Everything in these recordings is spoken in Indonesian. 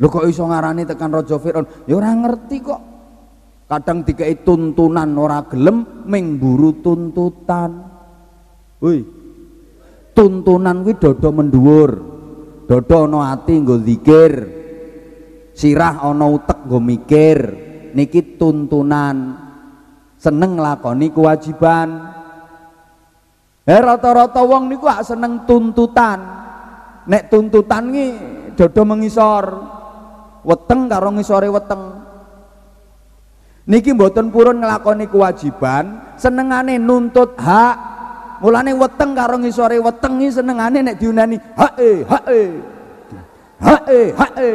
Lho kok iso ngarani tekan Raja Firaun? Ya ora ngerti kok. Kadang dikei tuntunan ora gelem ming buru tuntutan. Woi. Tuntunan kuwi dodo. Dodo ana ati nggo zikir. Sirah ana utek nggo mikir. Niki tuntunan. Seneng nglakoni kewajiban. Eh rata-rata wong niku seneng tuntutan. Nek tuntutan ki dodo mengisor. Weteng karo ngisore weteng. Niki mboten purun nglakoni kewajiban, senengane nuntut hak. Mulane weteng karo ngisore weteng iki senengane nek diunani hae hae. Hae hae.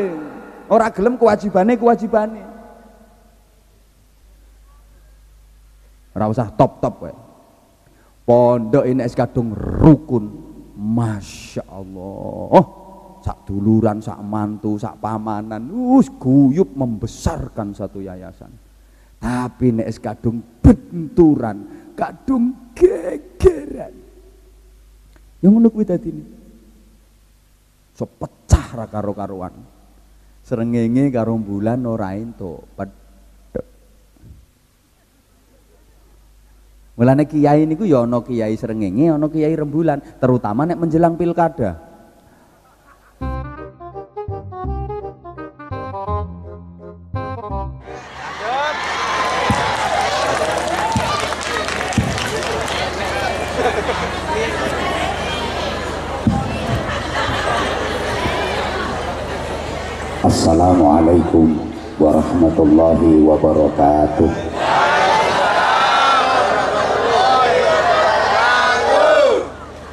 Ora gelem kewajibane kewajibane. Ora usah top-top kowe. Pondok ini es kadung rukun. Masya Allah. Oh, sak duluran, sak mantu, sak pamanan, us guyup membesarkan satu yayasan. Tapi nek es kadung benturan, kadung gegeran. Yang ngono kuwi dadi so pecah ra karo-karuan. Srengenge karo bulan ora entuk. Mulane kiai niku ya ana kiai srengenge, ana kiai rembulan, terutama nek menjelang pilkada. السلام عليكم ورحمة الله وبركاته.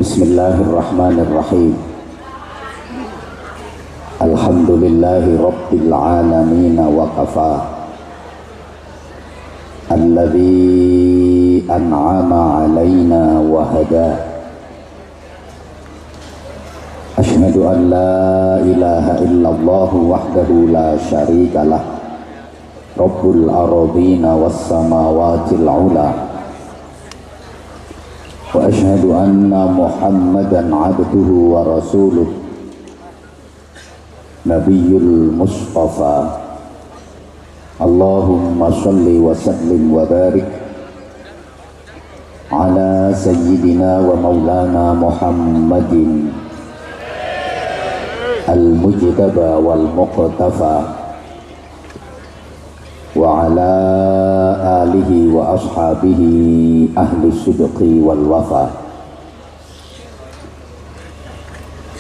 بسم الله الرحمن الرحيم. الحمد لله رب العالمين وقفا الذي أنعم علينا وهدى. أشهد أن لا الله وحده لا شريك له. رب الأرضين والسماوات العلى وأشهد أن محمدا عبده ورسوله. نبي المصطفى. اللهم صل وسلم وبارك على سيدنا ومولانا محمد. المجتبى والمقتفى وعلى آله وأصحابه أهل الصدق والوفا.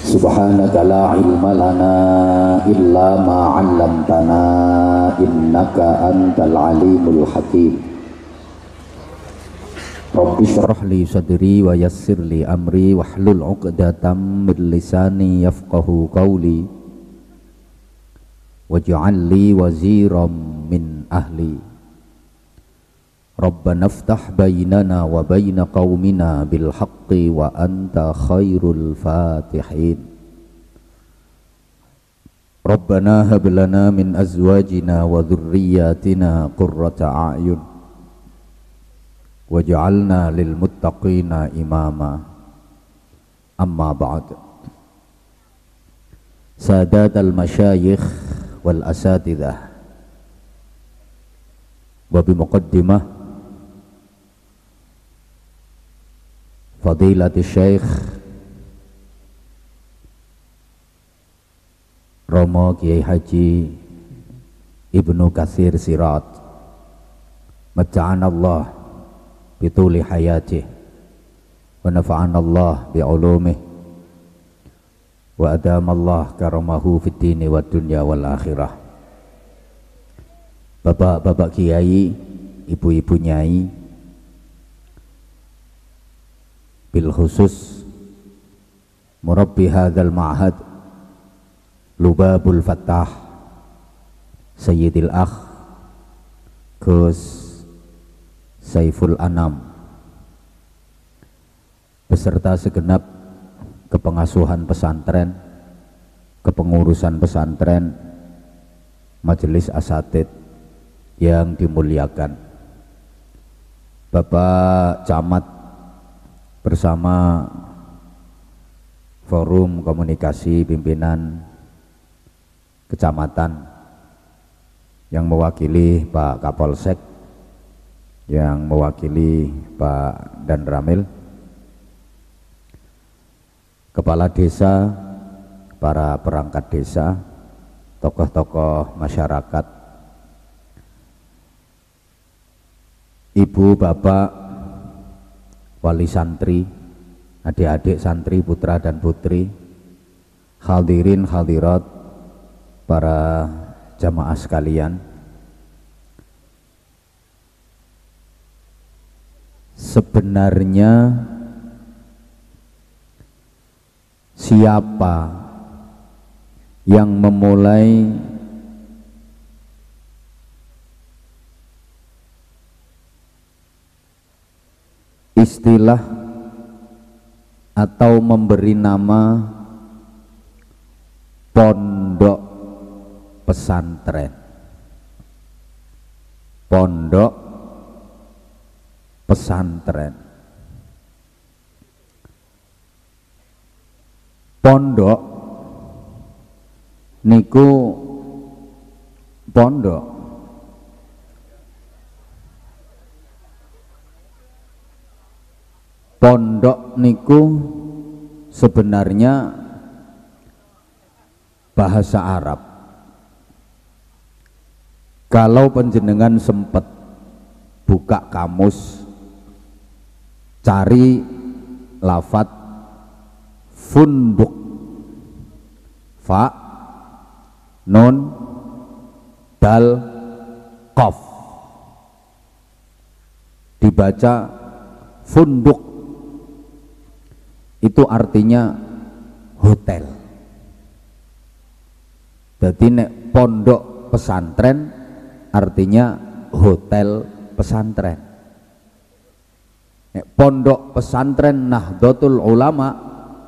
سبحانك لا علم لنا إلا ما علمتنا إنك أنت العليم الحكيم. Rabbi syrah li sadri wa yassir li amri wahlul 'uqdatam min lisani yafqahu qawli waj'al li waziran min ahli Rabbana iftah bainana wa baina qaumina bil haqqi wa anta khairul fatihin Rabbana hab lana min azwajina wa dhurriyyatina qurrata a'yun وجعلنا للمتقين إماما. أما بعد. سادات المشايخ والأساتذة. وبمقدمة فضيلة الشيخ Romo Kiai Haji Ibnu Kasir Sirat Mecaan Allah bituli hayatih wa nafa'ana Allah bi'ulumih wa adama Allah karamahu fid dini wa dunya wal akhirah. Bapak-bapak kiai, ibu-ibu nyai bil khusus murabbi hadzal ma'had Lubabul Fattah Sayyidil Akh Gus Saiful Anam beserta segenap kepengasuhan pesantren, kepengurusan pesantren, majelis asatid yang dimuliakan. Bapak Camat bersama Forum Komunikasi Pimpinan kecamatan yang mewakili Pak Kapolsek yang mewakili Pak Dan Ramil kepala desa para perangkat desa tokoh-tokoh masyarakat ibu bapak wali santri adik-adik santri putra dan putri hadirin hadirat para jamaah sekalian sebenarnya siapa yang memulai istilah atau memberi nama pondok pesantren? Pondok pesantren. Pondok niku pondok. Pondok niku sebenarnya bahasa Arab. Kalau penjenengan sempat buka kamus cari lafat funduk. Fa nun dal kof dibaca funduk. Itu artinya hotel. Jadi nek pondok pesantren artinya hotel pesantren. Pondok pesantren Nahdlatul Ulama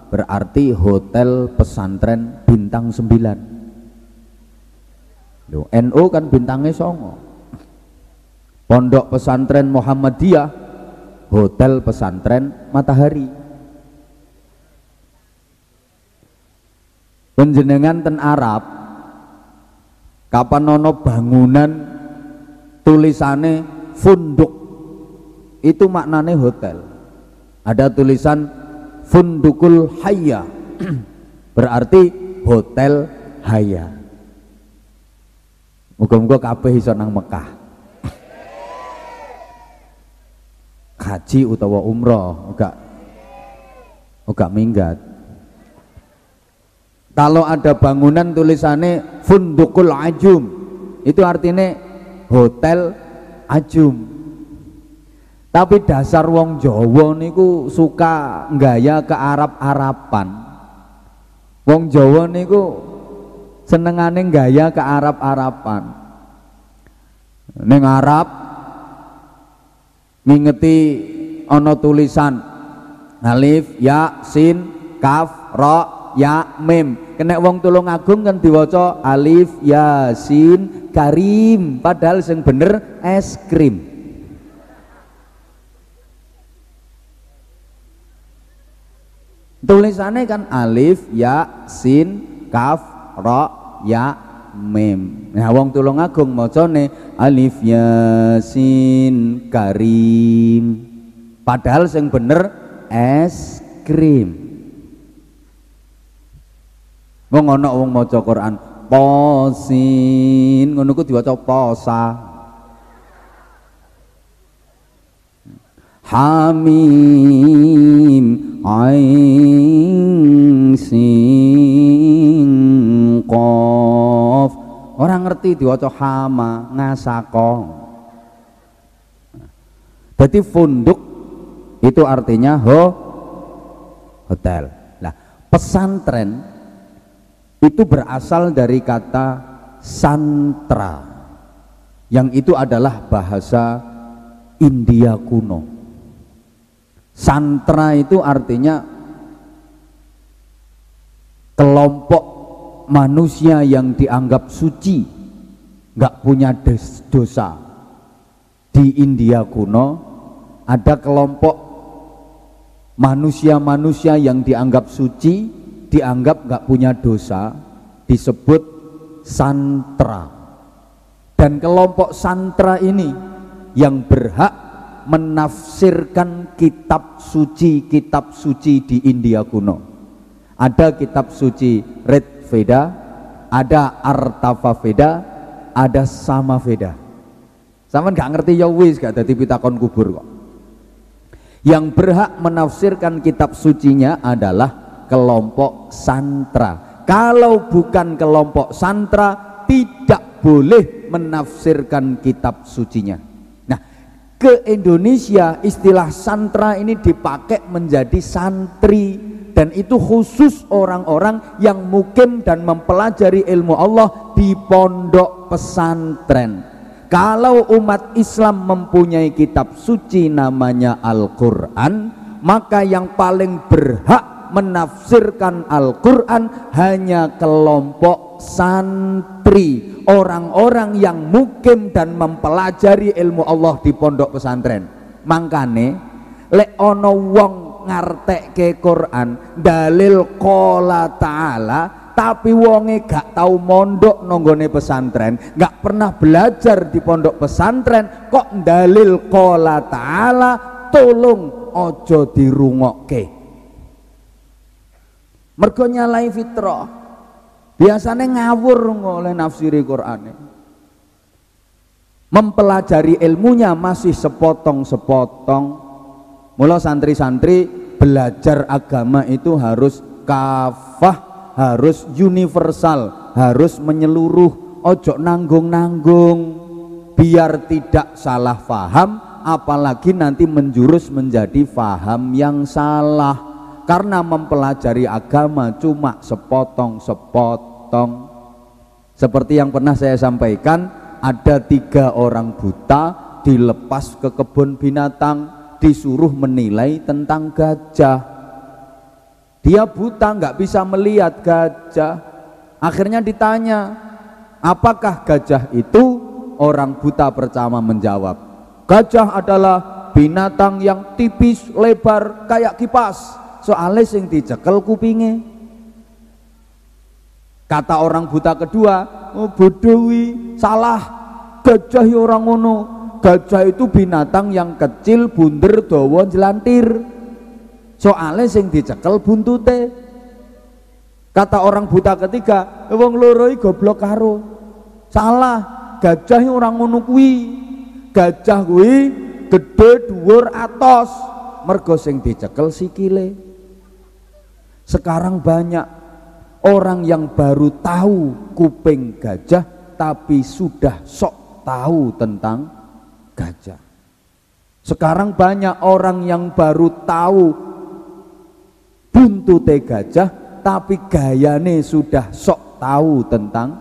berarti hotel pesantren bintang 9. Loh, NU kan bintangnya songo. Pondok pesantren Muhammadiyah hotel pesantren Matahari. Penjenengan ten Arab kapan nono bangunan tulisannya funduk itu maknanya hotel. Ada tulisan fundukul hayya. Berarti hotel hayya. Muka-muka kabeh iso nang Mekah. Haji utawa umroh enggak. Enggak minggat. Kalau ada bangunan tulisannya fundukul ajum itu artinya hotel ajum tapi dasar wong Jawa niku suka gaya ke Arab-Araban. Wong Jawa niku senengane gaya ke Arab-Araban. Ning Arab ngingeti ana tulisan alif ya sin kaf ra ya mim. Kena wong tulung agung kan diwaca alif yasin karim. Padahal sing bener es krim tulisannya kan alif ya sin kaf ra ya mim. Nah wong tulung agung macane alif yasin karim. Padahal sing bener es krim. Wong ana wong maca Quran posin. Ngono ku diwaca posa. Hamim ain sin qaf. Orang ngerti diwaca hama ngasako. Jadi funduk itu artinya ho hotel. Nah, pesantren itu berasal dari kata santra yang itu adalah bahasa India kuno santra itu artinya kelompok manusia yang dianggap suci nggak punya dosa. Di India kuno ada kelompok manusia-manusia yang dianggap suci dianggap nggak punya dosa disebut santra. Dan kelompok santra ini yang berhak menafsirkan kitab suci kitab suci di India kuno. Ada kitab suci Red Veda ada Artava Veda ada Sama Veda. Sama nggak ngerti ya wis gak ada pitakon kubur kok. Yang berhak menafsirkan kitab sucinya adalah kelompok santra. Kalau bukan kelompok santra tidak boleh menafsirkan kitab sucinya. Ke Indonesia istilah santra ini dipakai menjadi santri dan itu khusus orang-orang yang mukim dan mempelajari ilmu Allah di pondok pesantren. Kalau umat Islam mempunyai kitab suci namanya Al-Qur'an, maka yang paling berhak menafsirkan Al-Qur'an hanya kelompok santri orang-orang yang mukim dan mempelajari ilmu Allah di pondok pesantren. Mangkane lek ono wong ke Quran dalil kola ta'ala tapi wonge gak tahu mondok nonggone pesantren gak pernah belajar di pondok pesantren kok dalil kola ta'ala tolong ojo dirungokke. Mergo nyalai fitrah biasanya ngawur oleh nafsiri Quran mempelajari ilmunya masih sepotong-sepotong. Mula santri-santri belajar agama itu harus kafah harus universal harus menyeluruh. Ojo nanggung-nanggung. Biar tidak salah faham apalagi nanti menjurus menjadi faham yang salah karena mempelajari agama cuma sepotong-sepotong seperti yang pernah saya sampaikan ada tiga orang buta dilepas ke kebun binatang disuruh menilai tentang gajah. Dia buta nggak bisa melihat gajah. Akhirnya ditanya apakah gajah itu? Orang buta pertama menjawab gajah adalah binatang yang tipis lebar kayak kipas soalnya sing dicekel kupinge. Kata orang buta kedua oh bodohi salah. Gajah ya orang ngono. Gajah itu binatang yang kecil bunder dawa jelantir soalnya sing dicekel buntute. Kata orang buta ketiga wong loro goblok karo. Salah. Gajah orang ngono kuwi. Gajah kuwi gede dhuwur atos. Mergo sing dicekel sikile sekarang banyak orang yang baru tahu kuping gajah tapi sudah sok tahu tentang gajah. Sekarang banyak orang yang baru tahu buntute gajah tapi gayane sudah sok tahu tentang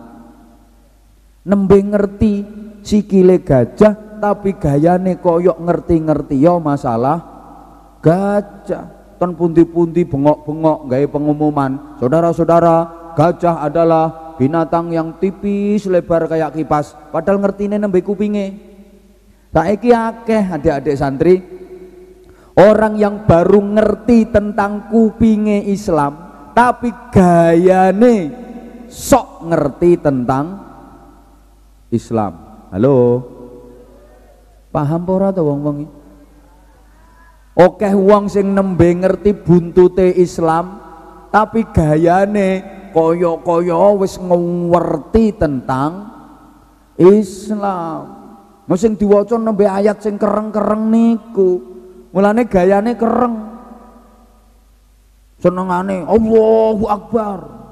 nembe ngerti sikile gajah tapi gayane koyok ngerti-ngerti yo ya masalah gajah kan pundi-pundi bengok-bengok gaya pengumuman. Saudara-saudara gajah adalah binatang yang tipis lebar kayak kipas. Padahal ngerti ini nembe kupinge. Saiki akeh adik-adik santri orang yang baru ngerti tentang kupinge Islam tapi gayane sok ngerti tentang Islam. Halo? Paham pora tuh wong-wong Oke wong sing nembe ngerti buntute Islam tapi gayane kaya-kaya wis ngerti tentang Islam. Mau sing diwaca nembe ayat sing kereng-kereng niku. Mulane gayane kereng. Senengane Allahu Akbar.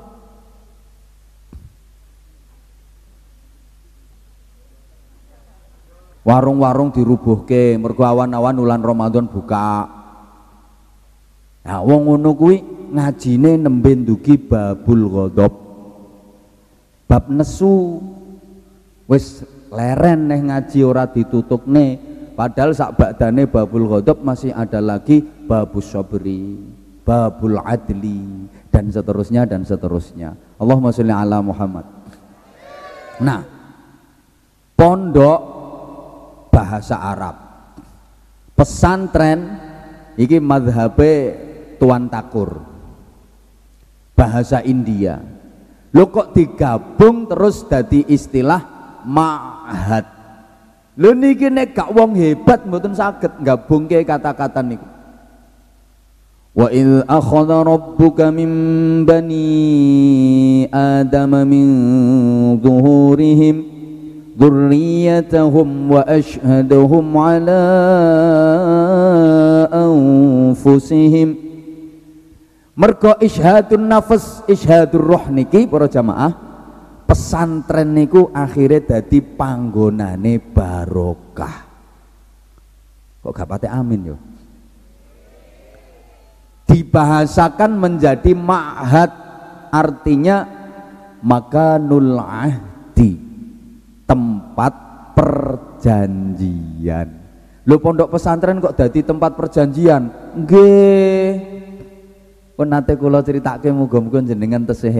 Warung-warung dirubuhke mergo awan-awan ulan Ramadan buka. Nah wong ngono kuwi ngajine nembe ndugi babul ghadab. Bab nesu wis leren neh ngaji ora ditutupne. Padahal sak badane babul ghadab masih ada lagi babus sabri babul adli dan seterusnya dan seterusnya. Allahumma sholli ala Muhammad. Nah pondok bahasa Arab pesantren iki madhabe tuan takur bahasa India Lho kok digabung terus dadi istilah ma'had. Lho niki nek gak wong hebat mboten saged gabungke kata-kata niku. Wa il akhadha rabbuka min bani adama min wa ashhadahum ala anfusihim mergo ishadun nafas ishadur roh niki para jamaah pesantren niku akhirnya dadi panggonane barokah. Kok gak pate amin yo? Dibahasakan menjadi ma'had artinya makanul ahdi tempat perjanjian. Lu pondok pesantren kok jadi tempat perjanjian? Nggih. Pun nate kula critakake muga-muga jenengan tesih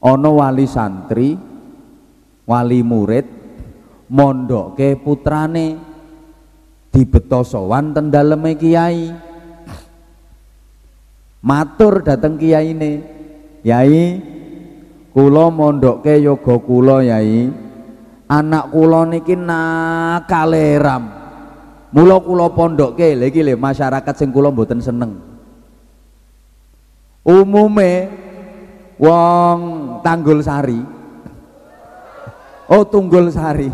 ana wali santri wali murid mondoke putrane dibeto sowan ten daleme kiai. Matur dateng kiai ini yai kulo mondokke yoga kulo yai anak kulo niki nakaleram mula kulo pondokke lagi le masyarakat sing kulo mboten seneng. Umume wong tanggul sari. Oh tunggul sari.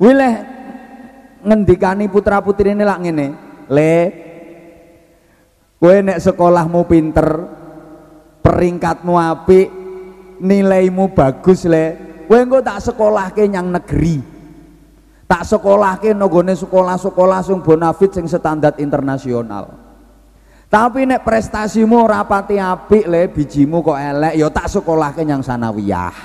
Wileh ngendikani putra putri ini lak ngene. Le Kowe nek sekolahmu pinter, peringkatmu apik, nilaimu bagus le, kowe engko tak sekolahke nyang negeri. Tak sekolahke nggone sekolah-sekolah sing bonafit sing standar internasional. Tapi nek prestasimu ora pati apik le, bijimu kok elek, ya tak sekolahke nyang sanawiyah.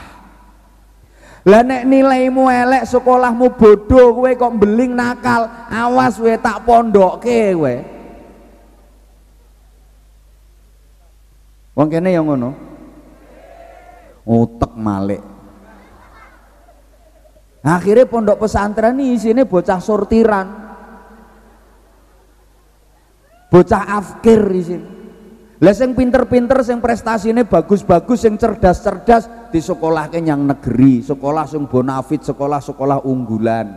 Lah nek nilaimu elek, sekolahmu bodoh, kowe kok beling nakal, awas kowe tak pondokke kowe. Wong kene yang ngono. Utek malik. Akhirnya pondok pesantren ini sini bocah sortiran. Bocah afkir di sini. Lah sing pinter-pinter sing prestasine bagus-bagus sing cerdas-cerdas di sekolah yang negeri, sekolah sing bonafit, sekolah-sekolah unggulan.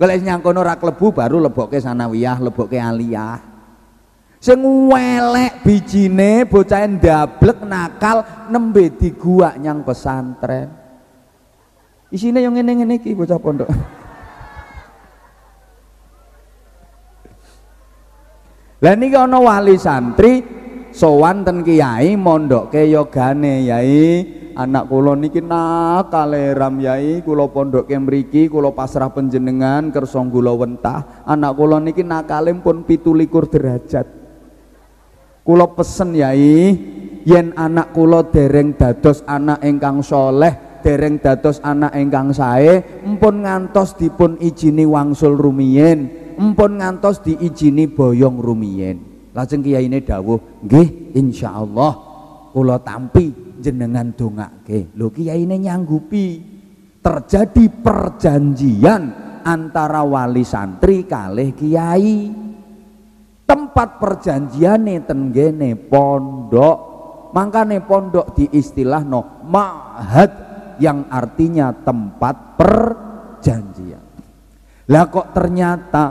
Kalau yang kono rak lebu baru lebokke sanawiyah, lebokke aliyah sing welek bijine bocah ndablek nakal nembe di gua nyang pesantren isine yang ngene-ngene iki bocah pondok. Lah niki ana wali santri sowan ten kiai mondokke yogane yai. Anak kula niki nakale ram yai. Kula pondokke mriki kula pasrah panjenengan kersa kula wentah. Anak kula niki nakale pun 17 derajat. Kula pesen yai yen anak kula dereng dados anak ingkang soleh dereng dados anak ingkang sae empun ngantos dipun ijini wangsul rumiyin empun ngantos diijini boyong rumiyin lajeng kiyaine dawuh nggih insyaallah. Kula tampi jenengan dongake lho kiyaine nyanggupi. Terjadi perjanjian antara wali santri kalih kiai. Tempat perjanjiane tenggene pondok. Makane pondok diistilah no ma'had yang artinya tempat perjanjian. Lah kok ternyata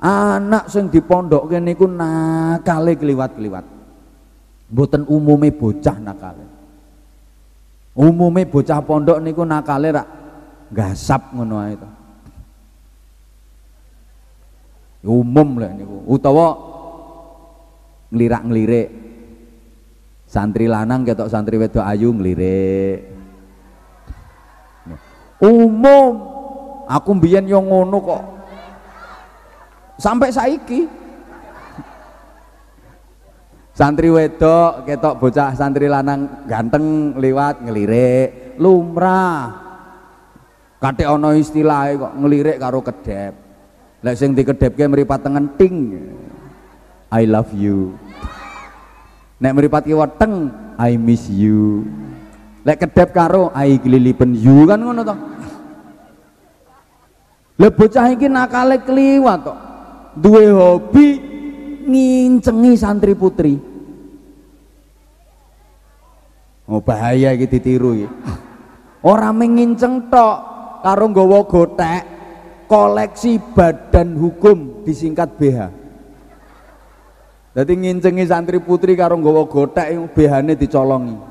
anak sing di pondok kene iku nakale kliwat-kliwat. Mboten umume bocah nakale. Umume bocah pondok niku nakale rak gasap ngono to. Umum lah niku utawa ngelirak-ngelirik santri lanang ketok santri wedok ayu ngelirik umum aku mbiyen yo ngono kok sampai saiki santri wedok ketok bocah santri lanang ganteng liwat ngelirik lumrah kate ana istilah kok ngelirik karo kedep Lek sing dikedhepke mripat tengen ting. I love you. Nek mripat kiwa I miss you. Lek kedep karo I glilipen you kan ngono to. Lah bocah iki nakale kliwat to. Duwe hobi ngincengi santri putri. Oh bahaya iki ditiru iki. Ora menginceng tok karo nggawa gotek koleksi badan hukum disingkat BH. Jadi ngincengi santri putri karo nggawa gotek BH-ne dicolongi.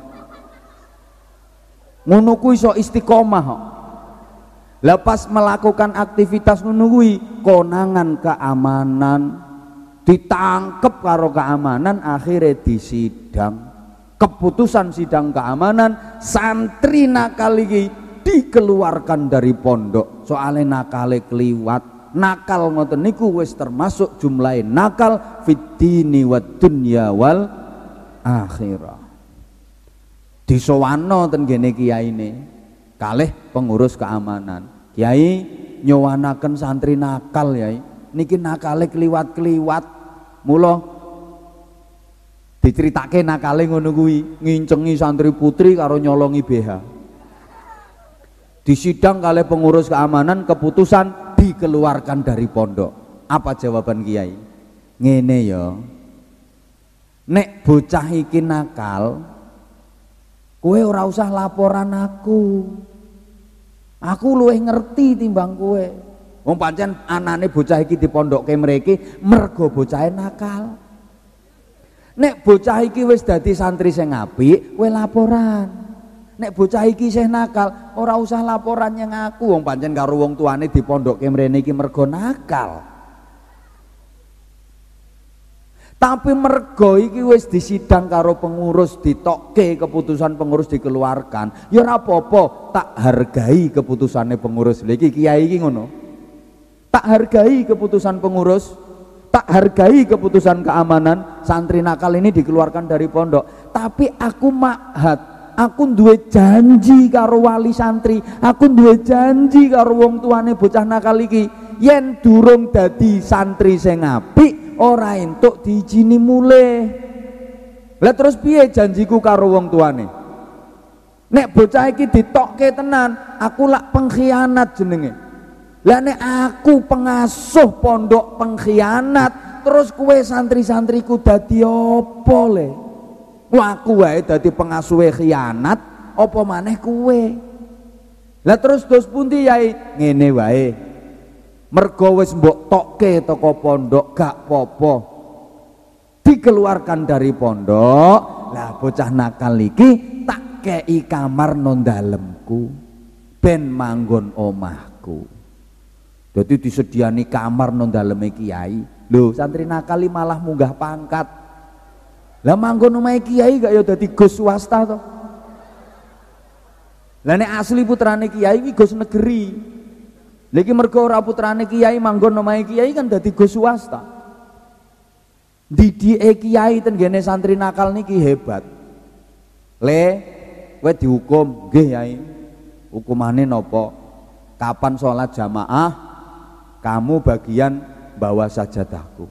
Ngono kuwi iso istiqomah kok. Lepas melakukan aktivitas kuwi konangan keamanan ditangkep karo keamanan akhirnya disidang. Keputusan sidang keamanan santri nakal iki dikeluarkan dari pondok. Soalnya nakale keliwat nakal ngoten niku wis termasuk jumlah nakal fitini wa dunya wal akhirah disowano ten gene ini kalih pengurus keamanan. Kiai nyowanaken santri nakal ya niki nakale keliwat-keliwat mula diceritake nakale ngono kuwi ngincengi santri putri karo nyolongi BH di sidang kali pengurus keamanan keputusan dikeluarkan dari pondok. Apa jawaban kiai? Ngene ya. Nek bocah iki nakal kue ora usah laporan aku aku luwih ngerti timbang kue wong pancen anane bocah iki dipondokke mriki mergo bocah nakal Nek bocah iki wis dadi santri sing apik, kowe laporan. Nek bocah iki isih nakal, ora usah laporan yang aku wong pancen karo wong tuane dipondokke mrene iki mergo nakal. Tapi mergo iki wis disidang karo pengurus ditokke keputusan pengurus dikeluarkan, ya ora apa-apa, tak hargai keputusannya pengurus. Lha iki kiai iki ngono. Tak hargai keputusan pengurus tak hargai keputusan keamanan santri nakal ini dikeluarkan dari pondok tapi aku mahat aku duwe janji karo wali santri aku duwe janji karo wong tuane bocah nakal iki yen durung dadi santri sing apik ora entuk diijini mulih lah terus piye janjiku karo wong tuane nek bocah iki ditokke tenan aku lak pengkhianat jenenge lah nek aku pengasuh pondok pengkhianat, terus kue santri-santriku dadi apa le? Aku wae dadi pengasuh khianat, apa maneh kue? Lah terus dos pundi yai? Ngene wae. Mergo wis mbok tokke toko pondok gak popo. Dikeluarkan dari pondok, lah bocah nakal iki tak kei kamar non dalemku ben manggon omahku. Jadi disediani kamar non daleme kiai. Lho, santri nakali malah munggah pangkat. Lah manggon omahe kiai gak ya dadi gus swasta to. Lah asli putrane kiai gus negeri. Lha iki mergo ora putrane kiai manggon omahe kiai kan dadi gus swasta. Didike kiai ten gene santri nakal niki hebat. Le kowe dihukum nggih yai. Hukumane napa? Kapan sholat jamaah kamu bagian bawa sajadahku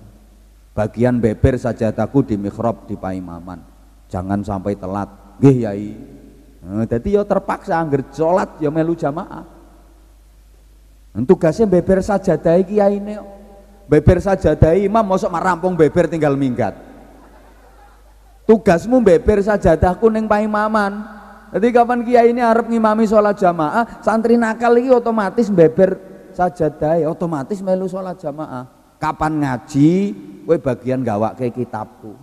bagian beber sajadahku di mihrab di paimaman jangan sampai telat nggih yai nah, jadi ya terpaksa angger sholat ya melu jamaah tugasnya beber sajadah kiai ini beber sajadah imam masuk marampung beber tinggal minggat. Tugasmu beber sajadahku ning paimaman. Jadi kapan kiai ini harap ngimami sholat jamaah santri nakal ini otomatis beber sajadai otomatis melu sholat jamaah. Kapan ngaji kowe bagian gawake kitabku.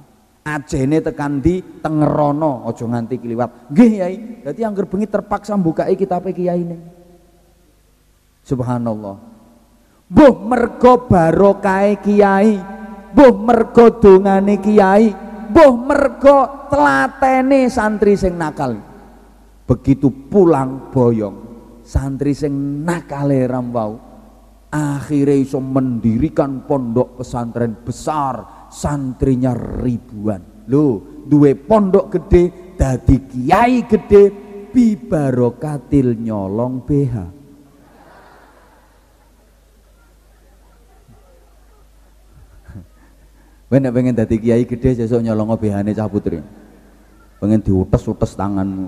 Ajene tekan di tengerono ojo nganti kiliwat nggih yai dadi angger bengi terpaksa mbukai kitabe kiai ini subhanallah. Buh mergo barokah kiai buh mergo dongane kiai buh mergo telatene santri sing nakal. Begitu pulang boyong santri sing nakale rambau akhirnya iso mendirikan pondok pesantren besar santrinya ribuan. Lo duwe pondok gede dadi kiai gede bibarokatil nyolong BH Kowe pengen dadi kiai gede sesuk nyolong BH-ne cah putri. Pengen diutes-utes tanganmu.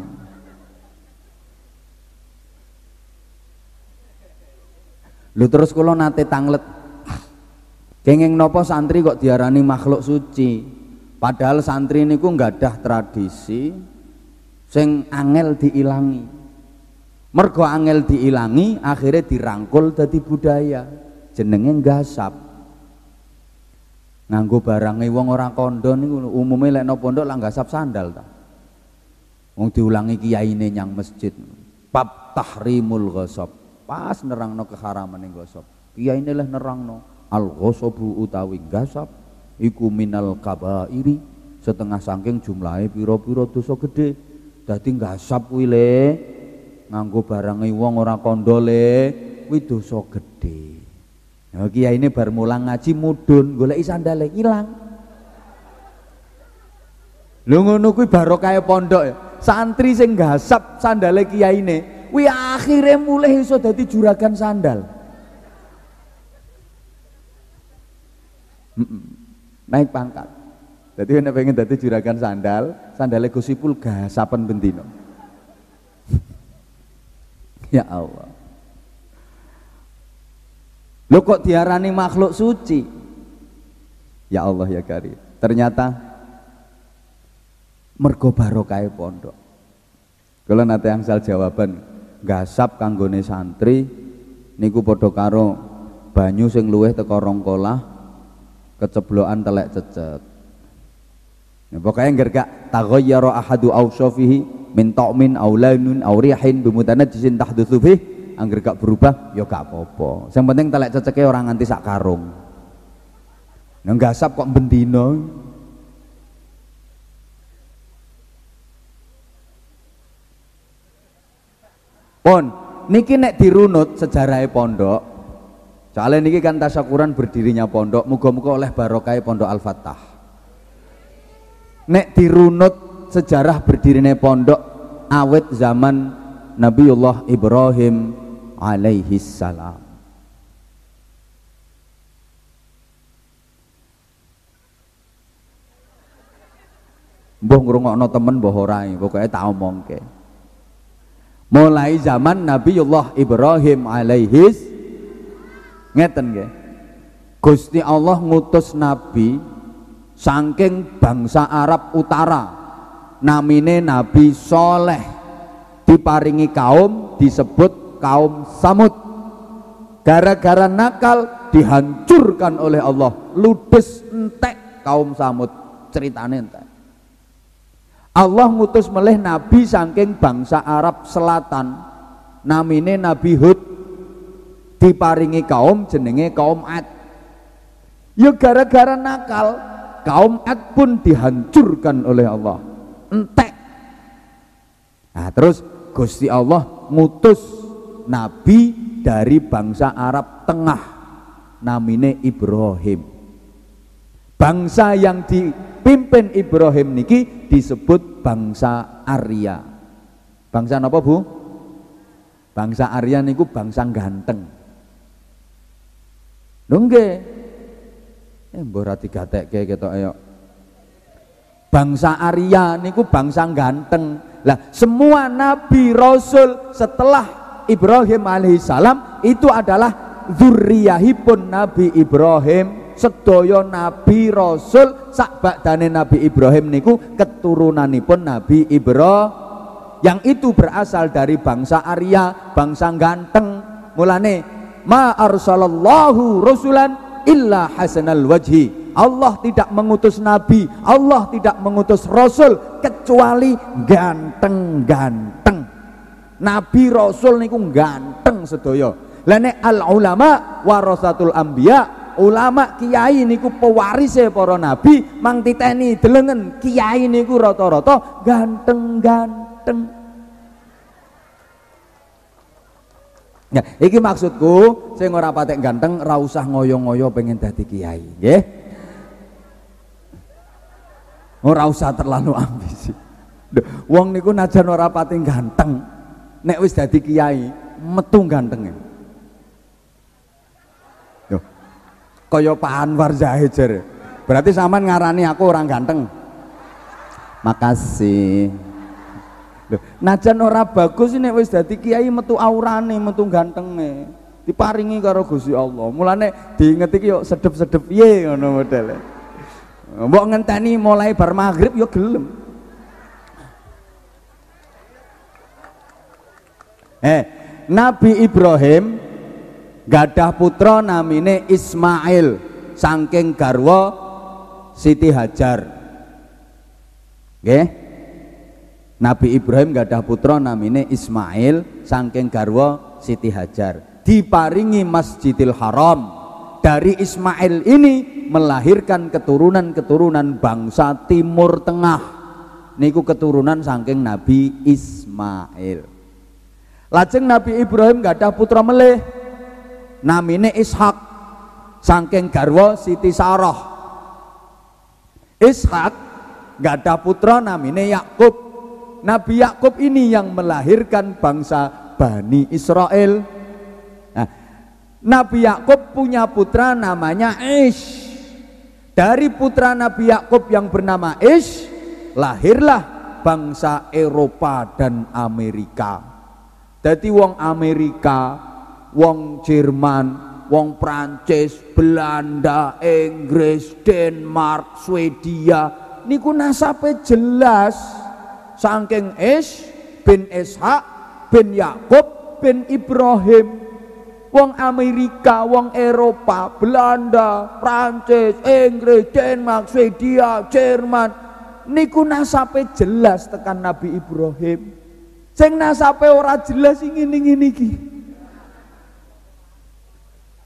Lu terus kula nate tanglet. Kenging nopo santri kok diarani makhluk suci? Padahal santri niku nggak ada tradisi sing angel diilangi mergo angel diilangi akhirnya dirangkul dadi budaya jenenge gasap nganggo barange wong ora kondo niku umume lek no pondok lah gasap sandal ta. Wong diulangi kiyaine nyang masjid. Bab tahrimul ghasab pas nerangno keharaman ning ghasab kiyaine leh nerangno al ghasabu utawi gasap iku minal kabairi setengah saking jumlahe pira-pira dosa gede dadi gasap kuwi le. Nganggo barange wong ora kondo le kuwi dosa Nah, kiai ini bar mulang ngaji mudun, golek sandale ilang. Lho ngono kuwi barokah pondok ya. Santri sing gasap sandale ini, kuwi akhirnya mulai iso dadi juragan sandal. Naik pangkat. Jadi nek pengen dadi juragan sandal, sandale Gusipul gasapan bendino. ya Allah. Lo kok diarani makhluk suci? Ya Allah ya Karim. Ternyata mergo barokah pondok. Kalau nanti angsal jawaban gasap kanggone santri niku padha karo banyu sing luweh teko rongkolah keceblokan telek cecet. Nah, pokoknya nggak gak taghayyara ahadu awsafihi min ta'min aw launun aw rihin bimutanajjisin angger gak berubah ya gak apa-apa. Yang penting telek ceceke orang nganti sak karung. Nang gasap kok bendino pon niki nek dirunut sejarah pondok soalnya niki kan tasyakuran berdirinya pondok muga-muga oleh barokah pondok Al-Fatah nek dirunut sejarah berdirinya pondok awet zaman Nabiullah Ibrahim alaihi salam. Mbah ngrungokno temen mbah ora pokoke tak omongke. Mulai zaman Nabiullah Ibrahim alaihi ngeten nggih. Gusti Allah ngutus nabi saking bangsa Arab utara namine Nabi Soleh diparingi kaum disebut kaum Samud. Gara-gara nakal dihancurkan oleh Allah. Ludes entek kaum Samud. Ceritanya entek. Allah ngutus melih nabi saking bangsa Arab Selatan. Namine Nabi Hud. Diparingi kaum jenenge kaum Ad. Ya gara-gara nakal kaum Ad pun dihancurkan oleh Allah. Entek. Nah terus Gusti Allah ngutus nabi dari bangsa Arab Tengah namine Ibrahim. Bangsa yang dipimpin Ibrahim niki disebut bangsa Arya. Bangsa apa Bu? bangsa Arya niku bangsa ganteng. Nungge eh mbora digatekke ketok ayo. Bangsa Arya niku bangsa ganteng. Lah semua nabi rasul setelah Ibrahim alaihissalam itu adalah zurriyahipun Nabi Ibrahim sedaya nabi rasul sak badane Nabi Ibrahim niku keturunanipun Nabi Ibrahim yang itu berasal dari bangsa Arya, bangsa ganteng. Mulane ma arsalallahu rasulan illa hasanal wajhi. Allah tidak mengutus nabi, Allah tidak mengutus rasul kecuali ganteng-ganteng. Nabi Rasul niku ganteng sedaya. Lah nek al ulama warasatul anbiya, ulama kiai niku pewarise para nabi, mang titeni delengen kiai niku rata-rata ganteng-ganteng. Ya, iki maksudku sing ora patek ganteng ra usah ngoyo-ngoyo pengen dadi kiai, nggih. Ora usah terlalu ambisi. Wong niku najan ora ganteng, nek wis dadi kiai metu gantenge. Yo. Kaya Pak Anwar Zahid jere berarti sampean ngarani aku orang ganteng. Makasih. Loh, najan ora bagus nek wis dadi kiai metu aurane metu gantenge. Diparingi karo Gusti Allah. Mulane diinget iki yo sedep-sedep. Piye ngono modele? Mbok ngenteni mulai bar maghrib yo gelem Eh, Nabi Ibrahim gadah putra namine Ismail saking garwa Siti Hajar. Nggih. Nabi Ibrahim gadah putra namine Ismail saking garwa Siti Hajar. Diparingi Masjidil Haram. Dari Ismail ini melahirkan keturunan-keturunan bangsa Timur Tengah. Niku keturunan saking Nabi Ismail. Lajeng Nabi Ibrahim gak ada putra melih. Namine Ishak saking garwa Siti Sarah. Ishak gak ada putra namine Yakub. Nabi Yakub ini yang melahirkan bangsa Bani Israel. Nah, Nabi Yakub punya putra namanya Ish. Dari putra Nabi Yakub yang bernama Ish lahirlah bangsa Eropa dan Amerika. Jadi wong Amerika, wong Jerman, wong Prancis, Belanda, Inggris, Denmark, Swedia niku nasabe jelas. Saking Is bin Ishak bin Yakub bin Ibrahim. Wong Amerika, wong Eropa, Belanda, Prancis, Inggris, Denmark, Swedia, Jerman niku nasabe jelas tekan Nabi Ibrahim Sing nasape ora jelas sing ngene-ngene iki.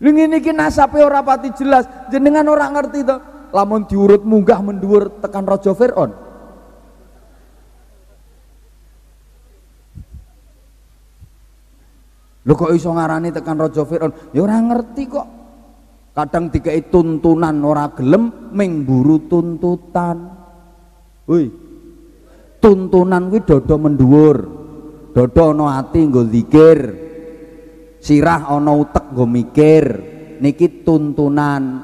Lha ngene iki nasape ora pati jelas, jenengan ora ngerti to. Lamun diurut munggah mendhuwur tekan Raja Firaun. Lho kok iso ngarani tekan Raja Firaun? Ya ora ngerti kok. Kadang dikai tuntunan ora gelem ming buru tuntutan. Woi. Tuntunan kuwi dodo. Dodo ana ati nggo zikir. Sirah ana utek nggo mikir. Niki tuntunan.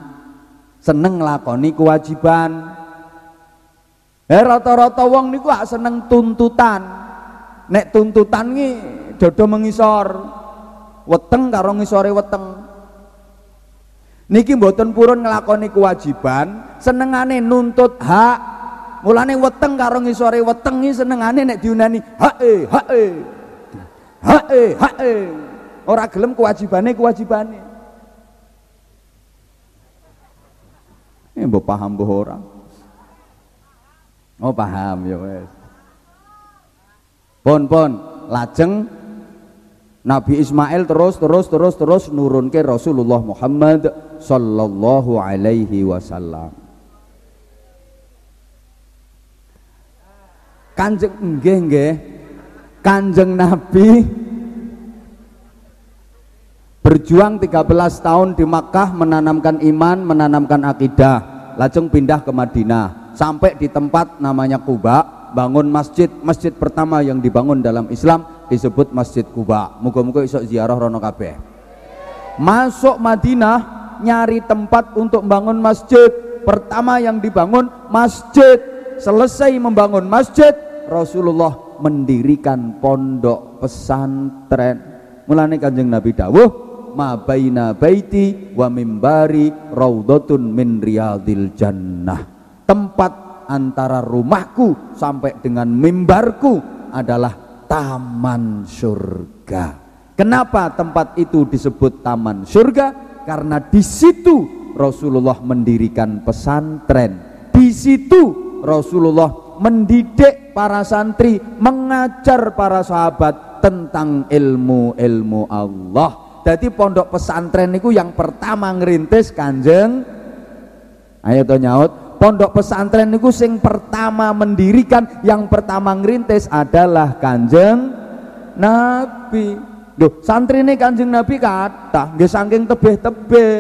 Seneng lakoni kewajiban. Eh rata-rata wong niku gak seneng tuntutan. Nek tuntutan ki dodo mengisor. Weteng karo ngisore weteng. Niki mboten purun nglakoni kewajiban, senengane nuntut hak Mulane weteng karo ngisore weteng iki senengane nek diunani hae hae. Hae hae. Ora gelem kewajibane kewajibane. Eh mbok paham mbok ora? Oh paham ya wes. Pon pon lajeng Nabi Ismail terus terus terus terus nurunke Rasulullah Muhammad sallallahu alaihi wasallam. Kanjeng nggih. Kanjeng Nabi berjuang 13 tahun di Makkah menanamkan iman, menanamkan akidah, lajeng pindah ke Madinah sampai di tempat namanya Kuba, bangun masjid, masjid pertama yang dibangun dalam Islam disebut Masjid Kuba. Muga-muga iso ziarah rono kabeh. Masuk Madinah nyari tempat untuk bangun masjid. Pertama yang dibangun masjid. Selesai membangun masjid, Rasulullah mendirikan pondok pesantren. Mulane kanjeng Nabi dawuh ma baina baiti wa mimbari raudhatun min riyadil jannah. Tempat antara rumahku sampai dengan mimbarku adalah taman surga. Kenapa tempat itu disebut taman surga? Karena di situ Rasulullah mendirikan pesantren. Di situ Rasulullah mendidik para santri mengajar para sahabat tentang ilmu-ilmu Allah. Jadi pondok pesantren itu yang pertama ngerintis kanjeng. Ayo to nyaut. Pondok pesantren itu sing pertama mendirikan Yang pertama ngerintis adalah kanjeng Nabi. Duh, santri ini kanjeng Nabi kata Nggih saking tebeh-tebeh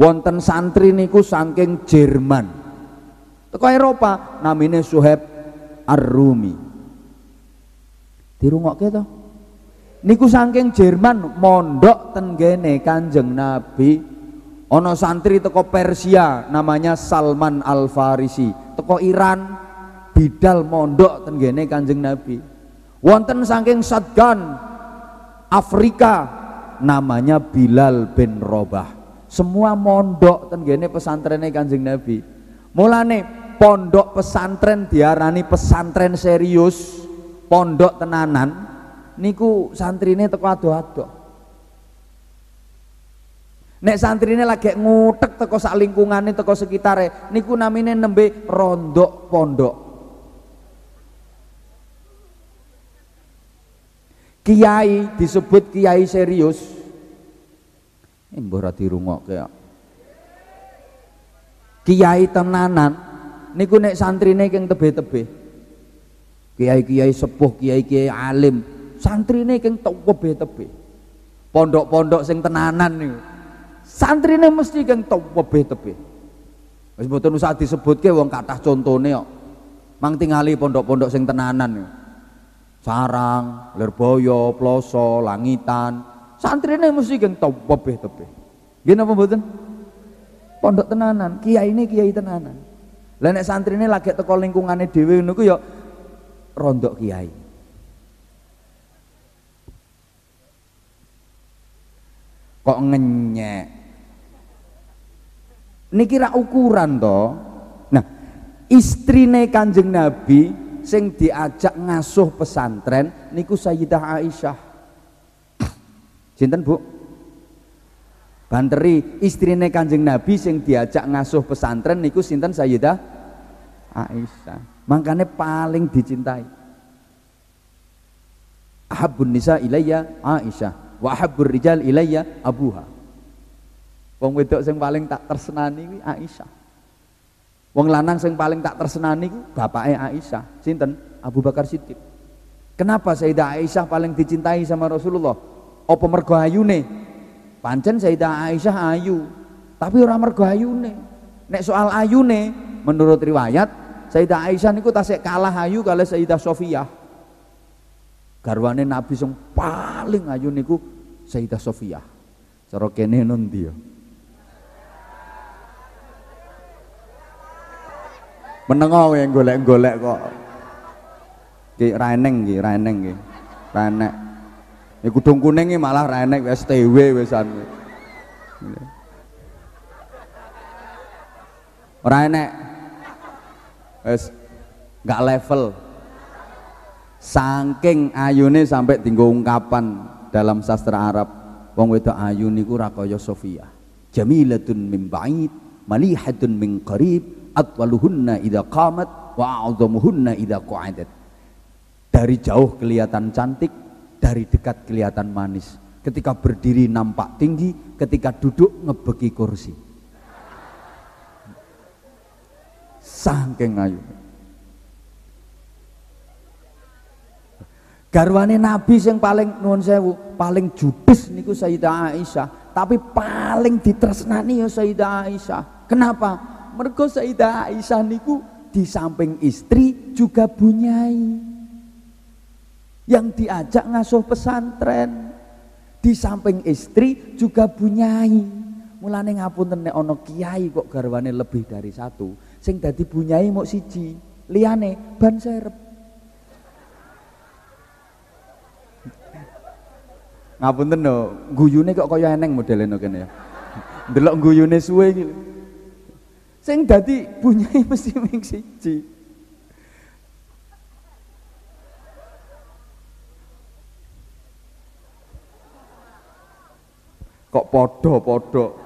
Wonten santri niku saking Jerman Teko Eropa namine Suheb Ar-Rumi. Dirungokke to? Niku saking Jerman mondok ten Kanjeng Nabi. Ana santri teko Persia namanya Salman Al-Farisi, teko Iran bidal mondok ten Kanjeng Nabi. Wonten saking Sadgan Afrika namanya Bilal bin Robah. Semua mondok ten pesantren Kanjeng Nabi. Mulane pondok pesantren diarani pesantren serius pondok tenanan niku santrine teko ado-ado. Nek santrine lagi ngutek teko sak lingkungane teko sekitare niku namine nembe rondok pondok. Kiai disebut kiai serius. Ini mbah dirungokke. Kiai tenanan niku nek santrine keng tebe-tebe. Kiai-kiai sepuh, kiai-kiai alim, santrine keng tebe-tebe. Pondok-pondok sing tenanan niku. Santrine mesti keng tebe-tebe. Wis mboten usah disebutke wong kathah contone kok. Mang tingali pondok-pondok sing tenanan niku. Sarang, Lirboyo, Ploso, Langitan. Santrine mesti keng tebe-tebe. Nggih napa mboten? Pondok tenanan, kiai ini kiai tenanan. Lah nek santrine lagi teko lingkungane dhewe ngono ku ya rondok kiai. Kok ngenyek. Niki ra ukuran to. Nah, istrine Kanjeng Nabi sing diajak ngasuh pesantren niku Sayyidah Aisyah. Sinten, Bu? Banteri istrine Kanjeng Nabi sing diajak ngasuh pesantren niku sinten Sayyidah Aisyah. Makanya paling dicintai. Ahabun nisa ilayya Aisyah wa ahabbur rijal ilayya abuha. Wong wedok sing paling tak tersenani kuwi Aisyah. Wong lanang sing paling tak tersenani ku bapaknya Aisyah. Sinten? Abu Bakar Siddiq. Kenapa Sayyidah Aisyah paling dicintai sama Rasulullah? Apa mergo ayune? Pancen Sayyidah Aisyah ayu, tapi ora mergo ayune. Nek soal ayune, menurut riwayat Sayyidah Aisyah niku tasik kalah ayu kali Sayyidah Sofiyah. Garwane Nabi sing paling ayu niku Sayyidah Sofiyah. Cara kene nun dia. Menengo yang golek-golek kok. Ki raeneng ki, raeneng ki. Raenek. Ya kudung kuning malah raenek wis TW wisan. Ora. Wis enggak level. Saking ayune sampai tinggal ungkapan dalam sastra Arab. Wong wedok ayu niku ra kaya Sofia. Jamilatun min ba'id, malihatun min qarib, atwaluhunna idza qamat wa a'zamuhunna idza qa'adat. Dari jauh kelihatan cantik, dari dekat kelihatan manis. Ketika berdiri nampak tinggi, ketika duduk ngebeki kursi. Sangking ayu. Garwane Nabi yang paling nuwun sewu, paling judes niku Sayyidah Aisyah, tapi paling ditresnani ya Sayyidah Aisyah. Kenapa? Mergo Sayyidah Aisyah niku di samping istri juga bunyai yang diajak ngasuh pesantren di samping istri juga bunyai mulane ngapunten nek ana kiai kok garwane lebih dari satu sing dadi bunyai mok siji. Liyane ban serep. Ngapunten no. Guyune kok kaya eneng modelene kene ya? Ndelok guyune suwe iki. Sing dadi bunyai mesti ming siji. Kok podo-podo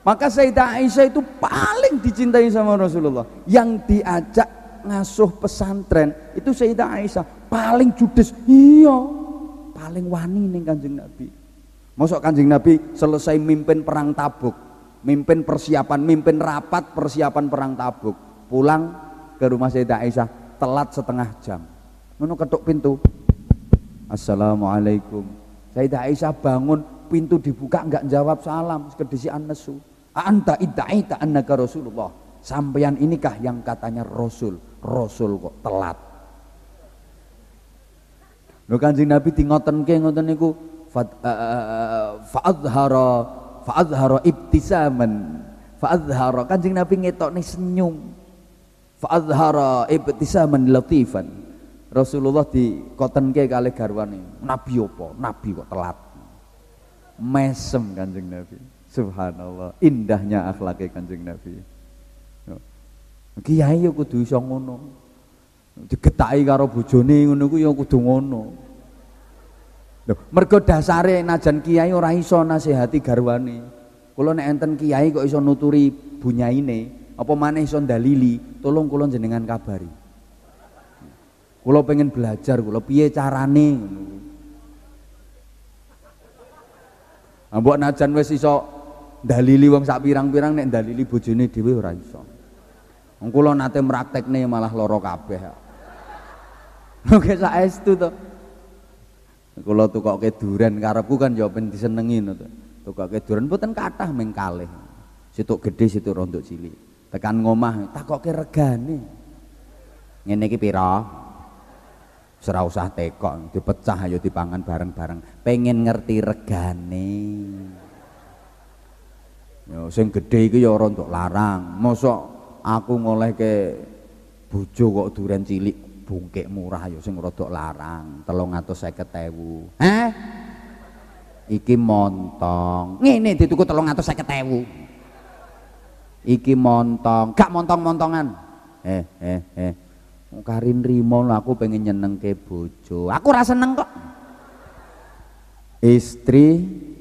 maka Sayyidah Aisyah itu paling dicintai sama Rasulullah. Yang diajak ngasuh pesantren itu Sayyidah Aisyah. Paling judes. Iya. Paling wani nih kanjeng Nabi. Masuk kanjeng Nabi selesai mimpin perang tabuk. Mimpin persiapan mimpin rapat persiapan perang tabuk. Pulang ke rumah Sayyidah Aisyah telat setengah jam. Nono ketuk pintu. Assalamualaikum. Sayyidah Aisyah bangun pintu dibuka enggak jawab salam. Kedisian nesu anta idda'ita annaka rasulullah. Sampeyan inikah yang katanya rasul? Rasul kok telat. Lho kanjeng nabi di ngoten ke ngoten niku fa'adhara fa'adhara ibtisaman fa'adhara. Kanjeng nabi ngetokne senyum. Fa'adhara ibtisaman latifan. Rasulullah di koten ke kali garwane nabi apa? Nabi kok telat. Mesem kanjeng Nabi. Subhanallah, indahnya akhlaknya kanjeng Nabi. Kiai yo kudu iso ngono. Digetaki karo bojone ngono ku yo kudu ngono. Mergo dasare najan kiai ora iso nasihati garwane. Kula nek enten kiai kok iso nuturi bunyaine, apa maneh iso dalili, tolong kula jenengan kabari. Kula pengen belajar, kula piye carane ngono. Najan wis iso dalili wong sak pirang-pirang nek dalili bojone dhewe ora iso. Wong kula nate mraktekne malah lara kabeh. Oke saestu to. Kula tukoke duren karepku kan ya ben disenengi to. Tukoke duren mboten kathah ming kalih. Situk gedhe situk rondok cilik. Tekan ngomah takoke regane. Ngene iki pira? Ora usah tekok, dipecah ayo dipangan bareng-bareng. Pengen ngerti regane. Ya sing gedhe iki ya ora untuk larang. Mosok aku ngolehke bojo kok duren cilik bungkek murah ya sing rada larang 350.000 heh? Iki montong. Ngene dituku 350.000 iki montong. Gak montong-montongan. Eh eh eh. Karin Rimo aku pengen nyenengke bojo. Aku rasa seneng kok. Istri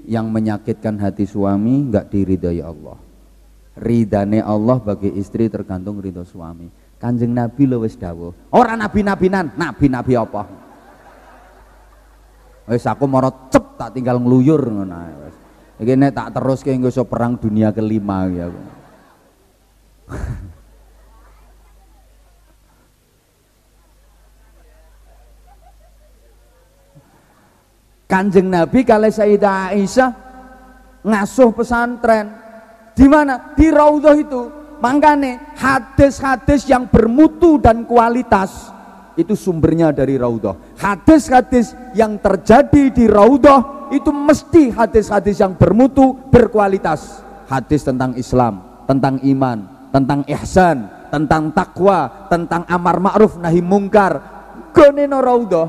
yang menyakitkan hati suami nggak diridhoi Allah. Ridane Allah bagi istri tergantung ridho suami. Kanjeng nabi lo wis dawuh ora nabi-nabinan nabi-nabi apa? Wis aku moro cep tak tinggal ngluyur ngono wis. Iki nek tak terus iso perang dunia kelima ya Kanjeng Nabi kali Sayyidah Aisyah ngasuh pesantren di mana? Di raudhah itu. Makanya hadis-hadis yang bermutu dan kualitas itu sumbernya dari raudhah. Hadis-hadis yang terjadi di raudhah itu mesti hadis-hadis yang bermutu, berkualitas. Hadis tentang Islam, tentang iman, tentang ihsan, tentang takwa, tentang amar ma'ruf nahi mungkar. Goneno raudhah.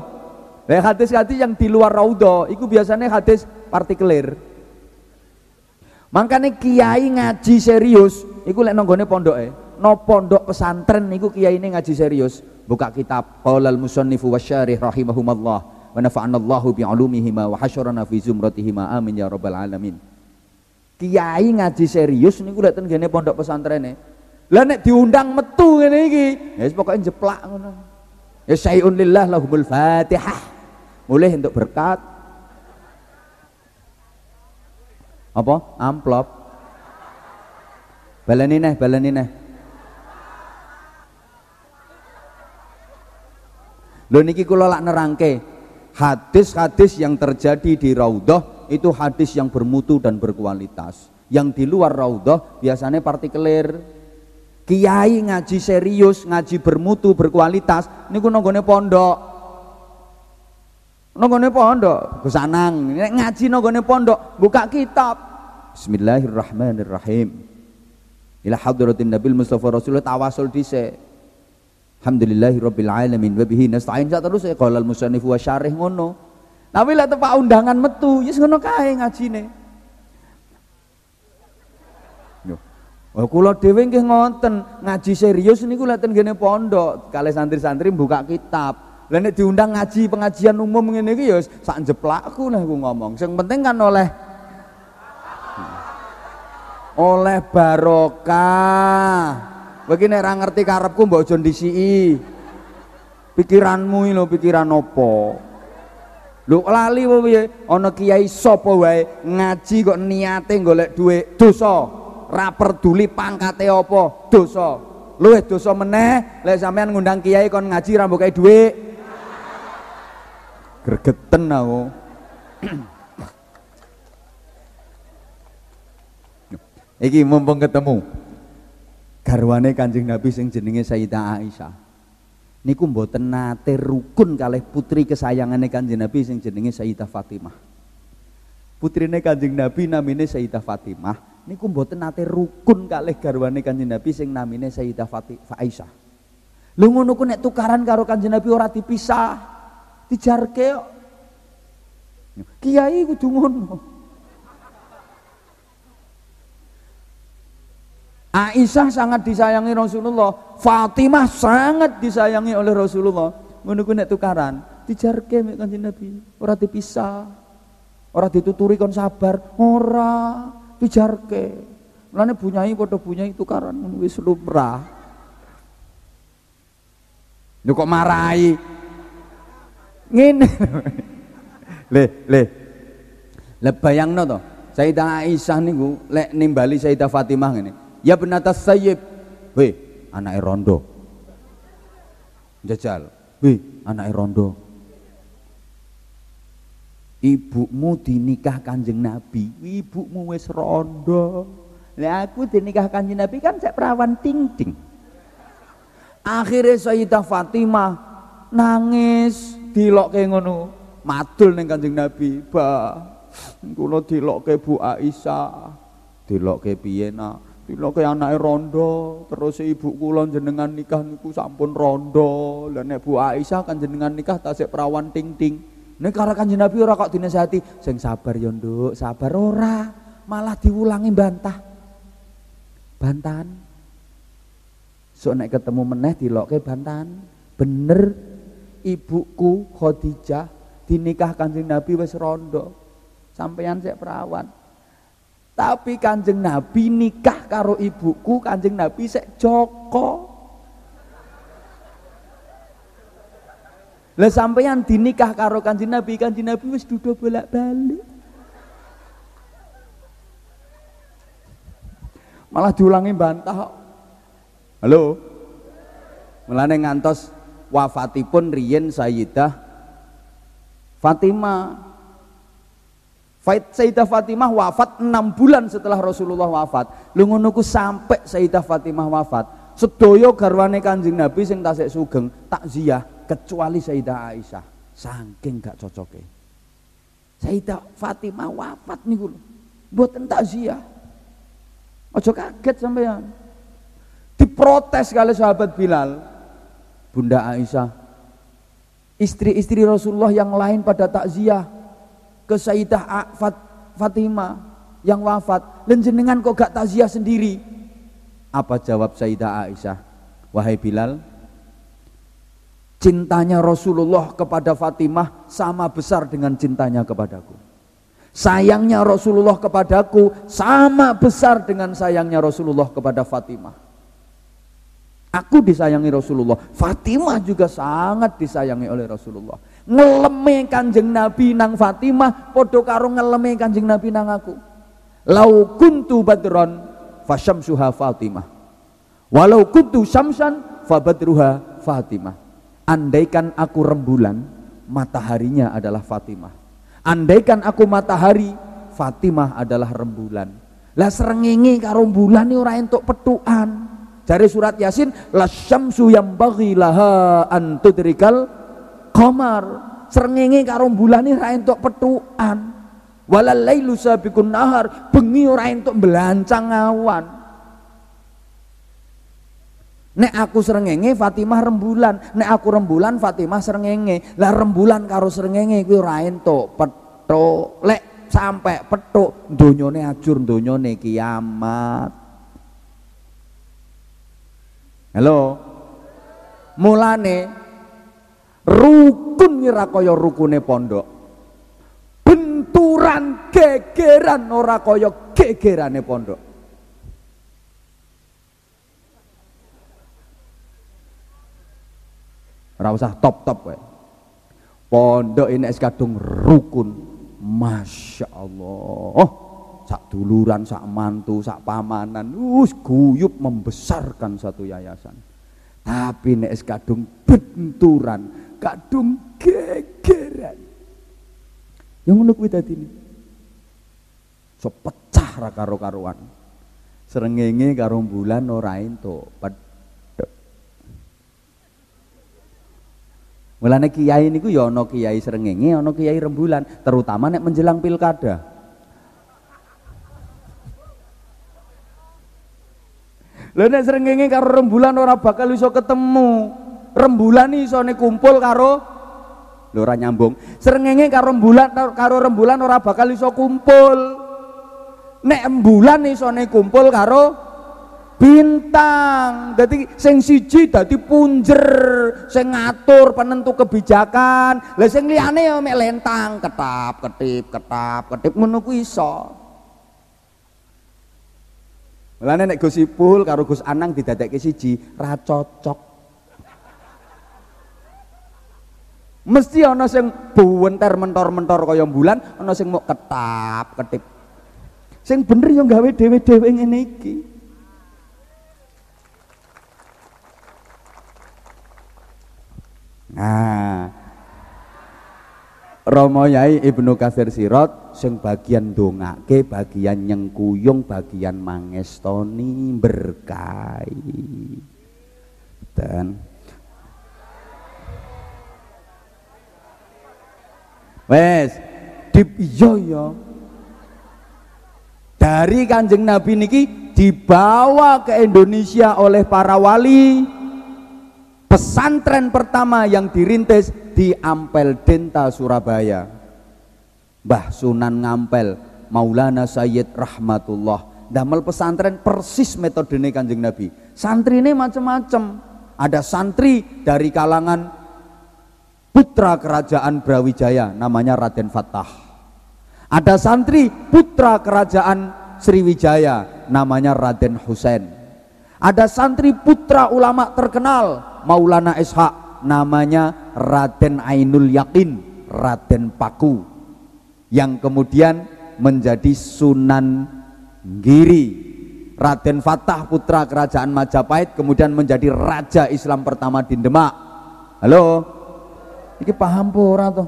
Hadis-hadis yang di luar raudhah itu biasanya hadis partikelir Makanya kiai ngaji serius, iku lek nanggone pondoke, no pondok pesantren niku kiai ini ngaji serius, buka kitab Qaulal musannifu wasyarih rahimahumallah wa bi ulumihima wa hasyarana fi zumratihima amin ya rabbal alamin. Kiai ngaji serius niku lek ten pondok pesantrene. Lah nek diundang metu ngene iki, ya pokoke jeplak ngono. Ya syai'un lillah lahumul Fatihah. Mulai untuk berkat, apa? Amplop. Baleni neh baleni neh. Lho niki kula lak nerangke. Hadis-hadis yang terjadi di raudhah itu hadis yang bermutu dan berkualitas. Yang di luar raudhah biasanya partikelir kiai ngaji serius ngaji bermutu berkualitas niku nanggone pondok Nonggone pondok, Gusanang. Nek ngaji nonggone pondok, buka kitab. Bismillahirrahmanirrahim. Ila hadratin Nabil Mustafa Rasulullah tawasul dhisik. Alhamdulillahi rabbil alamin wa bihi nasta'in sak terus ya qala al musannif wa syarih ngono. Tapi lek tepak undangan metu, yes ngono kae ngajine. Oh kula dhewe nggih ngoten, ngaji serius niku lek ten pondok, kali santri-santri buka kitab. Lah nek diundang ngaji pengajian umum ngene iki ya sak jeplakku lah aku ngomong. Sing penting kan oleh oleh barokah. Begini nek ra ngerti karepku mbok aja ndisiki. Pikiranmu lho pikiran opo? Lho lali apa piye? Ana kiai sapa wae ngaji kok niate golek dhuwit dosa. Ra peduli pangkate apa, dosa. Luwih dosa meneh lek sampean ngundang kiai kon ngaji ra mbok dhuwit. Gregeten aku. Iki mumpung ketemu. Garwane Kanjeng Nabi sing jenenge Sayyidah Aisyah. Niku mboten nate rukun kalih putri kesayangane Kanjeng Nabi sing jenenge Sayyidah Fatimah. Putrine Kanjeng Nabi namine Sayyidah Fatimah niku mboten nate rukun kalih garwane Kanjeng Nabi sing namine Sayyidah Aisyah lho ngono ku nek tukaran karo Kanjeng Nabi ora dipisah dijarke kok. Kiai kudu ngono. Aisyah sangat disayangi Rasulullah, Fatimah sangat disayangi oleh Rasulullah. Ngono nek tukaran, dijarke mek Kanjeng Nabi, ora dipisah. Ora dituturi kon sabar, ora dijarke. Mulane bunyai padha bunyai tukaran wis lumrah. Lho kok marahi? Ngene. le, le. Lah bayangno to, Sayyidah Aisyah niku lek nimbali Sayyidah Fatimah ngene. Ya benatas sayyib. Weh, anake rondo. Jajal. Weh, anake rondo. Ibumu dinikah Kanjeng Nabi, ibumu wis rondo. Lah aku dinikah Kanjeng Nabi kan cek perawan ting-ting. Akhirnya Sayyidah Fatimah nangis dilokke ngono. Madul ning Kanjeng Nabi, "Bah, kula dilokke Bu Aisyah." Dilokke piye nak? Dilokke anake rondo, terus ibu kula jenengan nikah niku sampun rondo. Lah Bu Aisyah kan jenengan nikah tasik perawan ting-ting. Nek karo Kanjeng Nabi ora kok dinasihati, sing sabar ya Nduk, sabar ora, malah diulangi bantah. Bantahan. So nek ketemu meneh dilokke bantahan. Bener ibuku Khadijah dinikah Kanjeng Nabi wis rondo. Sampeyan sik perawan. Tapi Kanjeng Nabi nikah karo ibuku, Kanjeng Nabi sik Joko. Lah sampeyan dinikah karo Kanjeng Nabi, Kanjeng Nabi wis dudo bolak-balik. Malah diulangi bantah. Halo. Mulane ngantos wafatipun riyen Sayyidah Fatimah. Sayyidah Fatimah wafat 6 bulan setelah Rasulullah wafat. Lu ngono ku sampai Sayyidah Fatimah wafat. Sedoyo garwane Kanjeng Nabi sing tasik sugeng takziah kecuali Sayyidah Aisyah. Saking gak cocoke. Sayyidah Fatimah wafat niku lho. Mboten takziah. Ojo kaget sampean. Diprotes kali sahabat Bilal. Bunda Aisyah. Istri-istri Rasulullah yang lain pada takziah ke Sayyidah Fat Fatimah yang wafat. Dan jenengan kok gak takziah sendiri? Apa jawab Sayyidah Aisyah? Wahai Bilal, cintanya Rasulullah kepada Fatimah sama besar dengan cintanya kepadaku. Sayangnya Rasulullah kepadaku sama besar dengan sayangnya Rasulullah kepada Fatimah. Aku disayangi Rasulullah, Fatimah juga sangat disayangi oleh Rasulullah. Ngeleme Kanjeng Nabi nang Fatimah padha karo ngeleme Kanjeng Nabi nang aku. Lau kuntu badron fasyamsuha Fatimah. Walau kuntu syamsan fabadruha Fatimah. Andaikan aku rembulan, mataharinya adalah Fatimah. Andaikan aku matahari, Fatimah adalah rembulan. Lah srengenge karo bulan ini ora entuk petukan. Dari surat Yasin, lasyamsu yang bagi laha antudrikal qamar. Srengenge karo bulan ini ora entuk petukan. Walal lailu sabiqun nahar, bengi ora entuk belancang awan. Nek aku serengenge Fatimah rembulan, nek aku rembulan Fatimah serengenge. Lah rembulan karo serengenge kuwi ora entuk petuk. Lek sampai petuk donyane ajur donyane kiamat. Halo. Mulane rukun ora kaya rukune pondok. Benturan gegeran ora kaya gegerane pondok. Ora usah top-top kowe. Pondok ini es kadung rukun. Masya Allah. Oh, sak duluran, sak mantu, sak pamanan, us guyup membesarkan satu yayasan. Tapi nek es kadung benturan, kadung gegeran. Yang ngono kuwi dadi ini. So pecah ra karo-karuan. Srengenge karo bulan ora entuk. Mulane kiai niku ya ana kiai srengenge, ana kiai rembulan, terutama nek menjelang pilkada. Lha nek srengenge karo rembulan ora bakal iso ketemu. Rembulan isone kumpul karo lho ora nyambung. Srengenge karo rembulan karo rembulan ora bakal iso kumpul. Nek rembulan isone kumpul karo bintang dadi sing siji dadi punjer sing ngatur penentu kebijakan lah sing liyane ya mek lentang ketap ketip ketap ketip ngono ku iso Mulane nek Gus Ipul karo Gus Anang didadekke siji ra cocok Mesti ana sing buwenter mentor-mentor kaya bulan, ana sing mau ketap, ketip. Sing bener yang gawe dhewe-dhewe ngene iki. Nah, Romo Yai Ibnu Katsir Sirot sing bagian dongake, bagian nyengkuyung, bagian mangestoni berkahi. Dan Wes, dip iya ya. Dari Kanjeng Nabi niki dibawa ke Indonesia oleh para wali. Pesantren pertama yang dirintis di Ampel Denta Surabaya. Mbah Sunan Ngampel, Maulana Sayyid Rahmatullah. Damel pesantren persis metode Kanjeng Nabi. Santri ini macam-macam. Ada santri dari kalangan putra kerajaan Brawijaya namanya Raden Fatah. Ada santri putra kerajaan Sriwijaya namanya Raden Husain. Ada santri putra ulama terkenal Maulana Ishak namanya Raden Ainul Yakin, Raden Paku yang kemudian menjadi Sunan Giri. Raden Fatah putra kerajaan Majapahit kemudian menjadi raja Islam pertama di Demak. Halo, Iki paham pura tuh?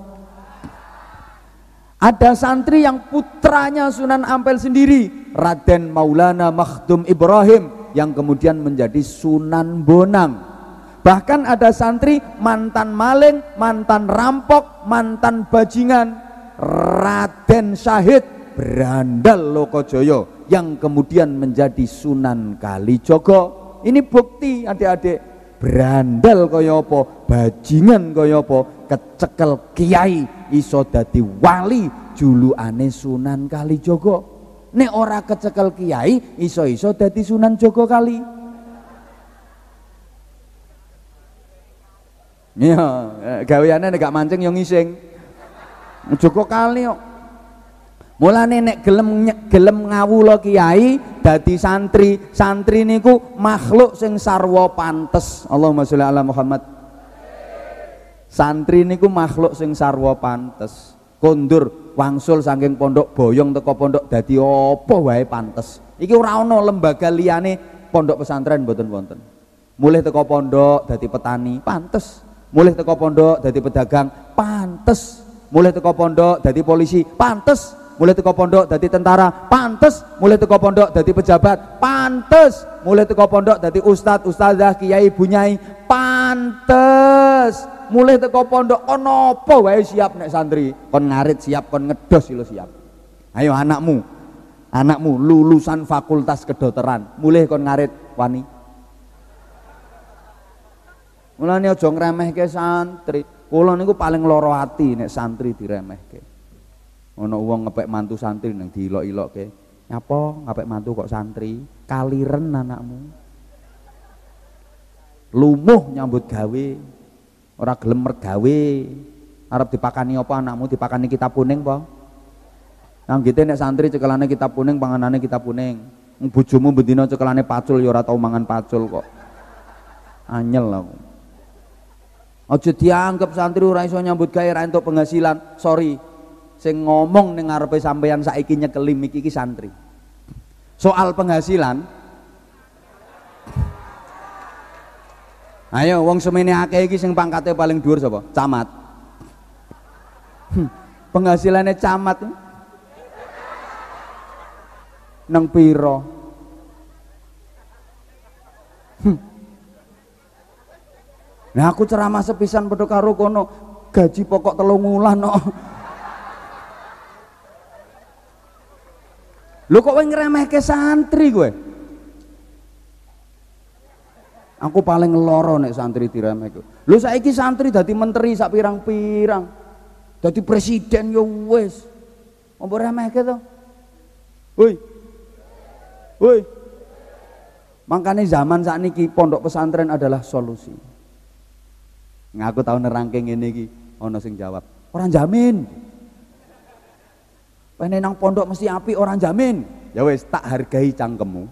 Ada santri yang putranya Sunan Ampel sendiri, Raden Maulana Makhdum Ibrahim yang kemudian menjadi Sunan Bonang. Bahkan ada santri mantan maling, mantan rampok, mantan bajingan, Raden Syahid Berandal Lokojoyo yang kemudian menjadi Sunan Kalijogo. Ini bukti adik-adik berandal kaya apa, bajingan apa, kecekel kiai iso dadi wali julukane Sunan Kalijaga. Nek ora kecekel kiai iso-iso dadi Sunan Jogo Kali. Iya, eh, gaweane nek gak mancing yo ngising. Jogo Kali kok. Mulane nek gelem gelem ngawula kiai dadi santri, santri niku makhluk sing sarwa pantes. Allahumma sholli ala Muhammad. Santri niku makhluk sing sarwa pantes. Kondur wangsul saking pondok boyong teko pondok dadi apa wae pantes. Iki ora ana lembaga liyane pondok pesantren mboten wonten. Mulih teko pondok dadi petani pantes. Mulih teko pondok dadi pedagang pantes. Mulih teko pondok dadi polisi pantes mulai teko pondok dadi tentara pantes mulai teko pondok dadi pejabat pantes mulai teko pondok dadi ustad ustazah kiai bunyai pantes mulai teko pondok ono apa wae siap nek santri? Kon ngarit siap kon ngedos lo siap. Ayo anakmu anakmu lulusan fakultas kedokteran mulai kon ngarit wani. Mulane aja ngremehke santri. Kula niku paling loro ati nek santri diremehke. Ono wong ngepek mantu santri nang diilok-ilokke. Nyapa ngepek mantu kok santri? Kaliren anakmu. Lumuh nyambut gawe ora gelem mergawe. Arep dipakani apa anakmu? Dipakani kitab kuning apa? Nang gitu nek santri cekelane kitab kuning panganane kitab kuning. Bojomu bendina cekelane pacul ya ora tau mangan pacul kok. Anyel aku. Aja dianggap santri ora iso nyambut gawe ra entuk penghasilan. Sorry. Sing ngomong ning ngarepe sampeyan saiki nyekelim iki iki santri. Soal penghasilan Ayo wong semene akeh iki sing pangkate paling dhuwur sapa? Camat. Hmm, penghasilannya camat nang piro? Hmm. Nah aku ceramah sepisan padha karo kono gaji pokok telung wulan no. Lu kok ngremehke santri gue? Aku paling loro nek santri diremehke. Lu saiki santri dadi menteri sak pirang-pirang. Dadi presiden yo wis. Apa remehke to? Woi. Woi. Makanya zaman saat ini pondok pesantren adalah solusi. Ngaku tahu nerangke ngene iki, ana sing jawab, orang jamin. Pengen nang pondok mesti api orang jamin. Ya wes tak hargai cangkemmu.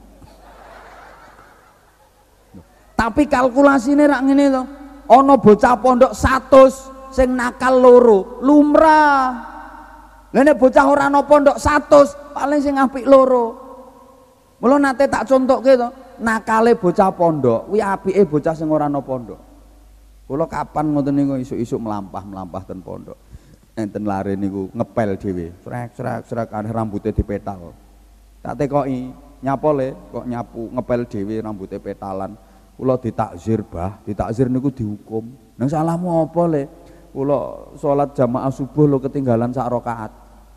Tapi kalkulasine rak ngene to. Ana bocah pondok 100 sing nakal loro, lumrah. Lah bocah ora ana pondok 100, paling sing apik loro. Mula nate tak contokke to, nakale bocah pondok kuwi apike bocah sing ora ana pondok. Kula kapan ngoten niku isuk-isuk melampah-melampah ten pondok. Enten lare niku ngepel dhewe. Srek-srek-srek aneh rambutnya dipetal. Tak tekoki, nyapole kok nyapu ngepel dhewe rambutnya petalan. Kula ditakzir, Bah. Ditakzir niku dihukum. Nang salahmu apa le? Kula salat jamaah subuh lo ketinggalan sak rakaat.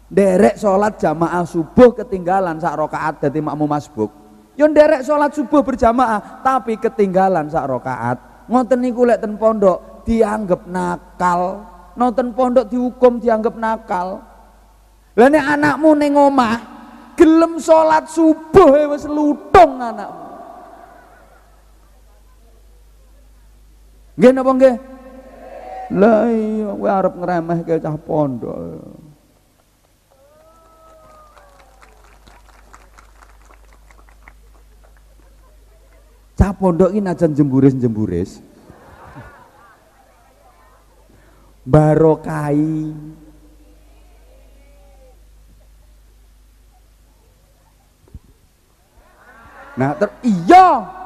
Derek salat jamaah subuh ketinggalan sak rakaat dadi makmum masbuk. Yo derek salat subuh berjamaah tapi ketinggalan sak rakaat. Ngoten niku lek ten pondok dianggap nakal. Nonton pondok dihukum dianggap nakal. Lah anakmu ning omah gelem salat subuh wis lutung anakmu. Nggih napa nggih? Lah iya kowe arep ngremehke cah pondok. Cah pondok iki najan jemburis-jemburis. Barokai. Nah, ter iya.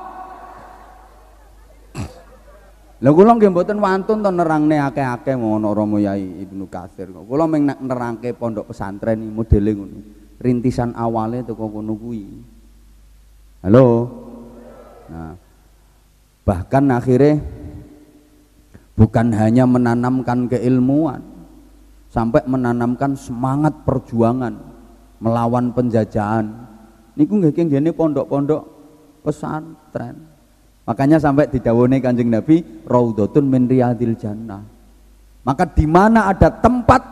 Lah kula nggih mboten wantun to nerangne akeh-akeh ngono Romo Yai Ibnu Katsir. Kula meng nerangke pondok pesantren iki modele ngono. Rintisan awale teko kono kuwi. Halo. Nah, bahkan akhirnya bukan hanya menanamkan keilmuan, sampai menanamkan semangat perjuangan melawan penjajahan. Niku nggih gini pondok-pondok pesantren. Makanya sampai didawone Kanjeng Nabi, raudhatun min riyadil jannah. Maka di mana ada tempat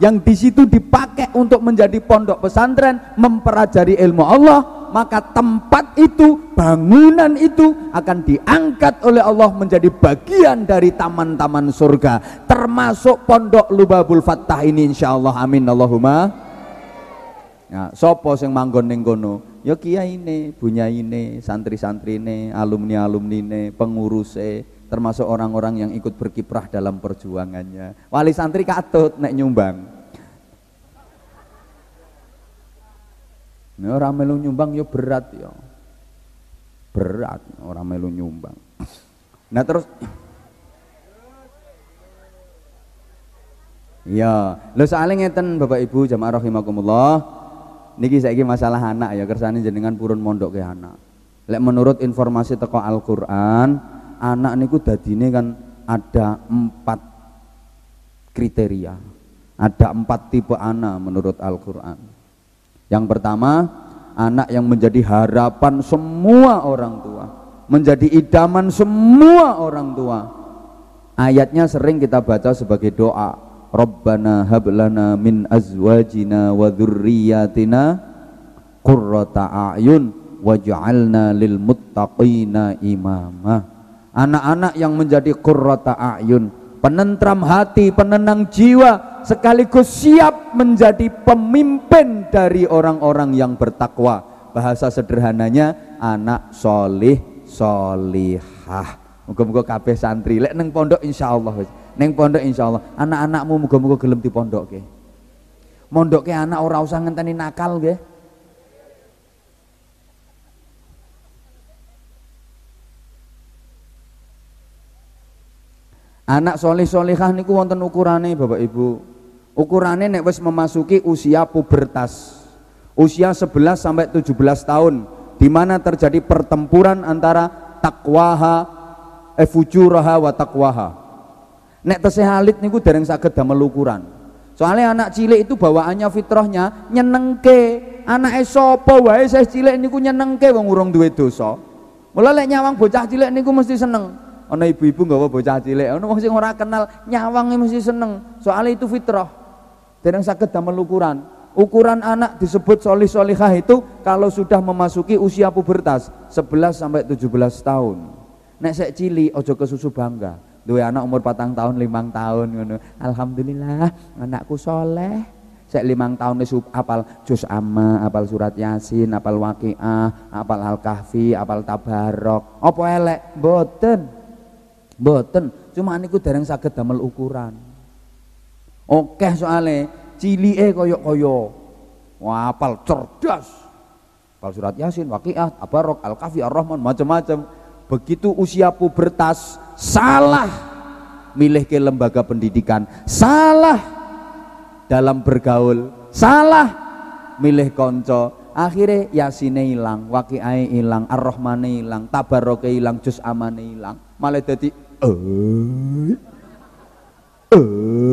yang di situ dipakai untuk menjadi pondok pesantren, mempelajari ilmu Allah, maka tempat itu, bangunan itu akan diangkat oleh Allah menjadi bagian dari taman-taman surga, termasuk pondok Lubabul Fattah ini insyaallah amin Allahumma. Ya, sopo sing manggon ning kono? Ya kiai ini, bunyai ini, santri-santri ini, alumni-alumni ini, pengurus termasuk orang-orang yang ikut berkiprah dalam perjuangannya. Wali santri katut nek nyumbang. Nah, orang melu nyumbang ya berat ya. Berat orang melu nyumbang. Nah terus Ya, lo soalnya ngeten Bapak Ibu jamaah rahimakumullah. Niki saiki masalah anak ya kersane jenengan purun mondok ke anak. Lek menurut informasi teko Al-Qur'an, anak niku dadine kan ada empat kriteria. Ada empat tipe anak menurut Al-Qur'an. Yang pertama, anak yang menjadi harapan semua orang tua, menjadi idaman semua orang tua. Ayatnya sering kita baca sebagai doa. Rabbana hablana min azwajina wa dzurriyyatina qurrata a'yun waj'alna lil muttaqina imama. Anak-anak yang menjadi qurrata a'yun, penentram hati, penenang jiwa, sekaligus siap menjadi pemimpin dari orang-orang yang bertakwa. Bahasa sederhananya anak solih solihah. Muga-muga kabeh santri lek neng pondok insyaallah. Neng pondok insyaallah anak-anakmu muga-muga gelem dipondokke. Mondokke anak ora usah ngenteni nakal nggih. Anak soleh solehah niku wonten ukurane Bapak Ibu. Ukurane nek wis memasuki usia pubertas. Usia 11 sampai 17 tahun di mana terjadi pertempuran antara takwaha eh fujuraha wa takwaha. Nek tesih alit niku dereng saged damel ukuran. Soalnya anak cilik itu bawaannya fitrahnya nyenengke. Anak sapa? Wae saya cilik niku nyenengke wong urung duwe dosa. Mula lek nyawang bocah cilik niku mesti seneng. Ana ibu-ibu nggawa bocah cilik ana wong sing ora kenal nyawange mesti seneng. Soalnya itu fitrah. Dereng saged damel ukuran. Ukuran anak disebut solih solihah itu kalau sudah memasuki usia pubertas 11 sampai 17 tahun. Nek sek cili ojo kesusu bangga dua anak umur patang tahun limang tahun ngono. Alhamdulillah anakku soleh. Sek limang tahun wis apal juz amma apal surat yasin apal waqiah apal al kahfi apal tabarok apa elek? Boten boten cuma niku dereng saged damel ukuran. Oke soalnya cilike koyok-koyok. Apal cerdas. Apal surat yasin waqiah tabarok al kahfi ar rahman macam-macam begitu usia pubertas salah milih ke lembaga pendidikan salah dalam bergaul salah milih konco akhirnya yasine hilang wakiai hilang ar-rahmane hilang tabaroke hilang jus amane hilang malah jadi eh eh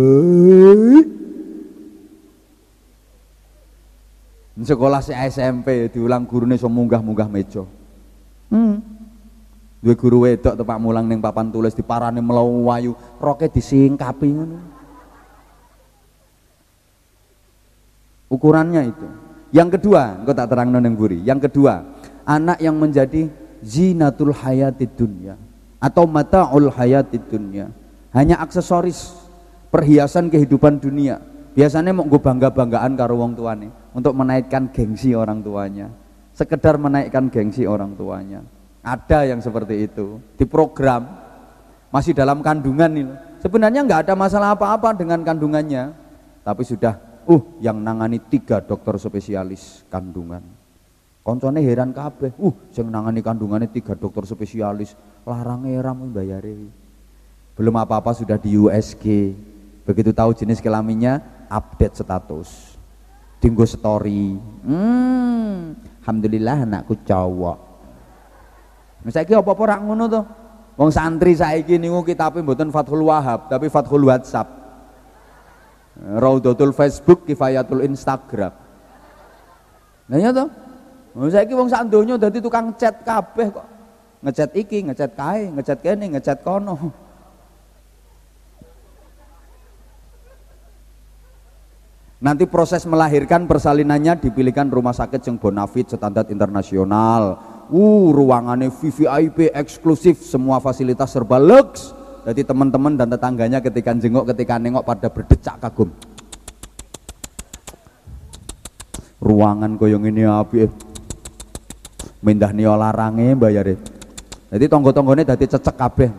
sekolah si SMP diulang gurunya so munggah-munggah meja. Hmm. Dua guru wedok tepak mulang neng papan tulis diparani melayu roke disingkapi ngono. Ukurannya itu. Yang kedua, engkau tak terang neng buri. Yang kedua, anak yang menjadi zinatul hayati dunia atau mataul hayati dunia. Hanya aksesoris perhiasan kehidupan dunia. Biasanya mau gue bangga-banggaan karo wong tuane untuk menaikkan gengsi orang tuanya. Sekedar menaikkan gengsi orang tuanya ada yang seperti itu. Di program masih dalam kandungan ini. Sebenarnya nggak ada masalah apa-apa dengan kandungannya, tapi sudah, uh, yang nangani tiga dokter spesialis kandungan. Koncone heran kabeh, uh, yang nangani kandungannya tiga dokter spesialis, larang eram bayari. Belum apa-apa sudah di USG. Begitu tahu jenis kelaminnya, update status. Tinggu story. Hmm, alhamdulillah anakku cowok Saiki apa-apa rak ngono to. Wong santri saiki niku kitabe mboten Fathul Wahab, tapi Fathul WhatsApp. Raudatul Facebook, Kifayatul Instagram. Nah ya toh. Wong saiki wong sak donya dadi tukang chat kabeh kok. Ngechat iki, ngechat kae, ngechat kene, ngechat kono. Nanti proses melahirkan persalinannya dipilihkan rumah sakit yang bonafit standar internasional uh ruangannya VVIP eksklusif semua fasilitas serba lux jadi teman-teman dan tetangganya ketika jenguk ketika nengok pada berdecak kagum. Ruangan koyong ini api. Mindah nih larangnya bayar jadi tonggo-tonggonya jadi cecek kabeh.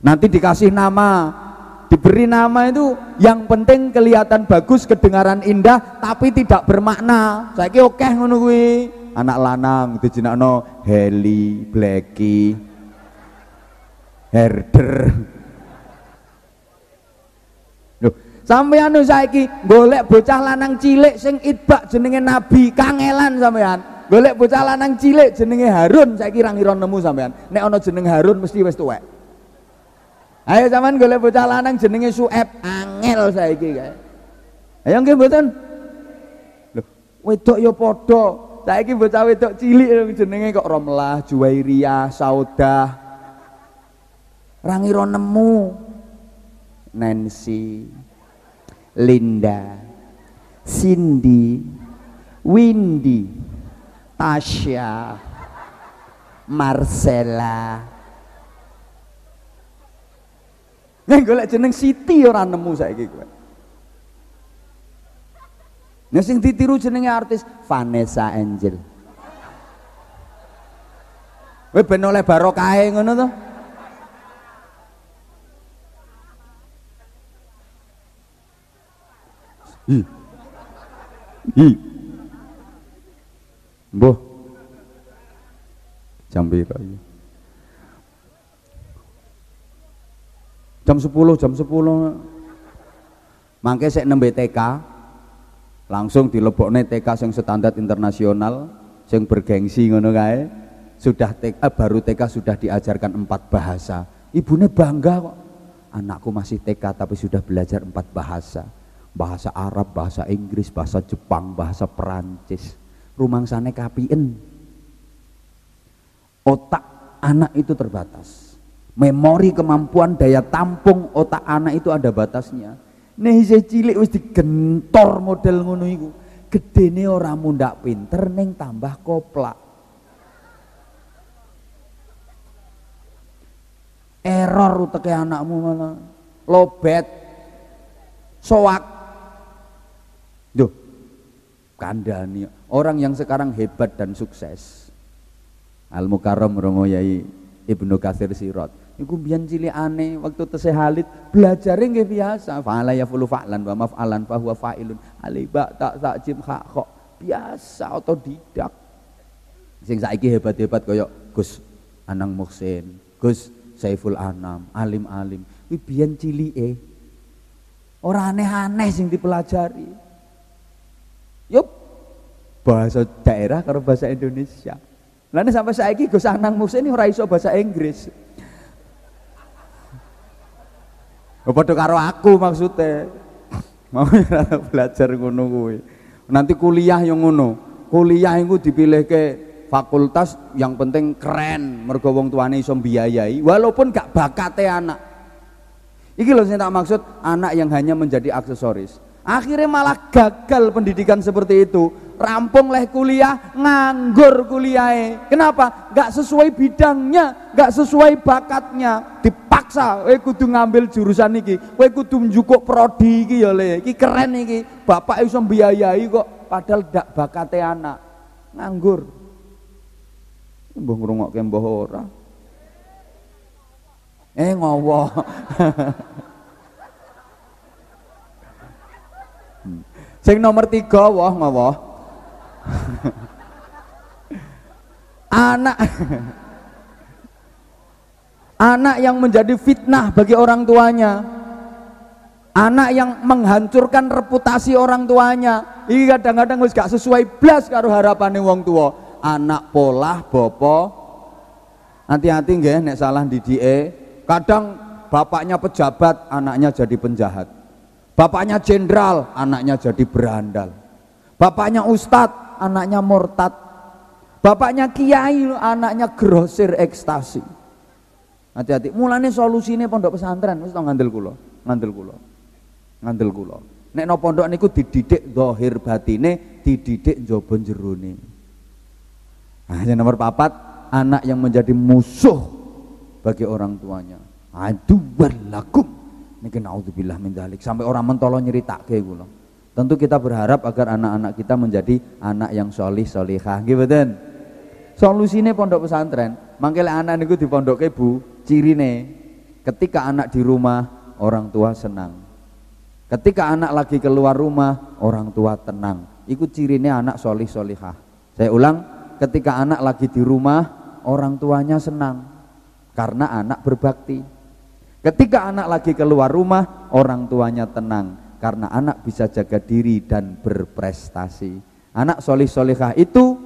Nanti dikasih nama diberi nama itu yang penting kelihatan bagus kedengaran indah tapi tidak bermakna. Saya oke okay, anak lanang dijenakno Heli Blacky Herder. Loh, sampean saiki golek bocah lanang cilik sing itbak jenenge Nabi kangelan sampean golek bocah lanang cilik jenenge Harun saiki ra ngira nemu sampean nek ana jeneng Harun mesti wis tuwek Ayo zaman golek bocah lanang jenenge Sueb, angel saiki kae. Ayo nggih mboten? Lho, wedok ya padha. Saiki bocah wedok cilik jenenge kok Romlah, Juwairiyah, Saudah. Ra ngira nemu. Nancy, Linda, Cindy, Windy, Tasya, Marcella, Nek golek jeneng Siti ora nemu saiki kowe. Nek sing ditiru jenenge artis Vanessa Angel. Kowe ben oleh barokahe ngono to? Hi. Hi. Mbah. Jam iki? Jam 10 jam 10 mangke sik nembe TK langsung dilebokne TK sing standar internasional sing bergengsi ngono kae. Sudah TK eh, baru TK sudah diajarkan empat bahasa. Ibunya bangga kok. Anakku masih TK tapi sudah belajar empat bahasa. Bahasa Arab, bahasa Inggris, bahasa Jepang, bahasa Perancis. Rumang sana kapien otak anak itu terbatas memori kemampuan daya tampung otak anak itu ada batasnya isih cilik wis digentor model ngono iku. Gedene ora mundak pinter ning tambah koplak. Error uteke anakmu malah. Lobet. Soak. Duh. Kandani orang yang sekarang hebat dan sukses. Al Mukarram Romo Yai Ibnu Katsir Sirot. Iku biyen cilikane waktu tesih Halid belajare nggih biasa. Fa'ala yafulu fa'lan wa maf'alan fa huwa fa'ilun. Aliba tak tak jim kha kok biasa otodidak. Sing saiki hebat-hebat kaya Gus Anang Muksin, Gus Saiful Anam, alim-alim. Kuwi biyen cilike. Ora aneh-aneh sing dipelajari. Yup. Bahasa daerah karo bahasa Indonesia. Lah sampai saiki Gus Anang Muksin ora iso bahasa Inggris. Oh, padha karo aku maksudnya. Mau belajar ngono kuwi. Nanti kuliah yang ngono. Kuliah itu dipilih ke fakultas yang penting keren mergo wong tuane iso biayai walaupun gak bakate anak. Iki loh saya tak maksud anak yang hanya menjadi aksesoris. Akhirnya malah gagal pendidikan seperti itu. Rampung leh kuliah, nganggur kuliah. Kenapa? Gak sesuai bidangnya, gak sesuai bakatnya. Dipaksa, kowe kudu ngambil jurusan iki, kowe kudu njukuk prodi iki ya le. Iki keren iki. Bapak iso biayai kok padahal gak bakate anak. Nganggur. Mbah ngrungokke mbah ora. Eh ngowo. Sing nomor tiga wah ngowo. anak. Anak yang menjadi fitnah bagi orang tuanya. Anak yang menghancurkan reputasi orang tuanya. Ini kadang-kadang gak sesuai blas karo harapane wong tua anak polah bopo. Hati-hati nggih nek salah didike kadang bapaknya pejabat anaknya jadi penjahat bapaknya jenderal anaknya jadi berandal. Bapaknya ustadz anaknya murtad. Bapaknya kiai anaknya grosir ekstasi. Hati-hati. Mulane solusinya pondok pesantren. Wis ngandel kula? Ngandel kula. Ngandel kula. Nek no pondok niku dididik zahir batine dididik njaba jerone nah yang nomor papat anak yang menjadi musuh bagi orang tuanya. Aduwar lakum niki naudzubillah min dzalik sampai orang mentolo nyeritake kula tentu kita berharap agar anak-anak kita menjadi anak yang solih solihah. Gitu solusinya pondok pesantren. Mangkel anak niku di pondok bu cirine. Ketika anak di rumah orang tua senang. Ketika anak lagi keluar rumah orang tua tenang. Itu cirine anak solih solihah. Saya ulang ketika anak lagi di rumah orang tuanya senang. Karena anak berbakti ketika anak lagi keluar rumah orang tuanya tenang karena anak bisa jaga diri dan berprestasi anak solih solihah itu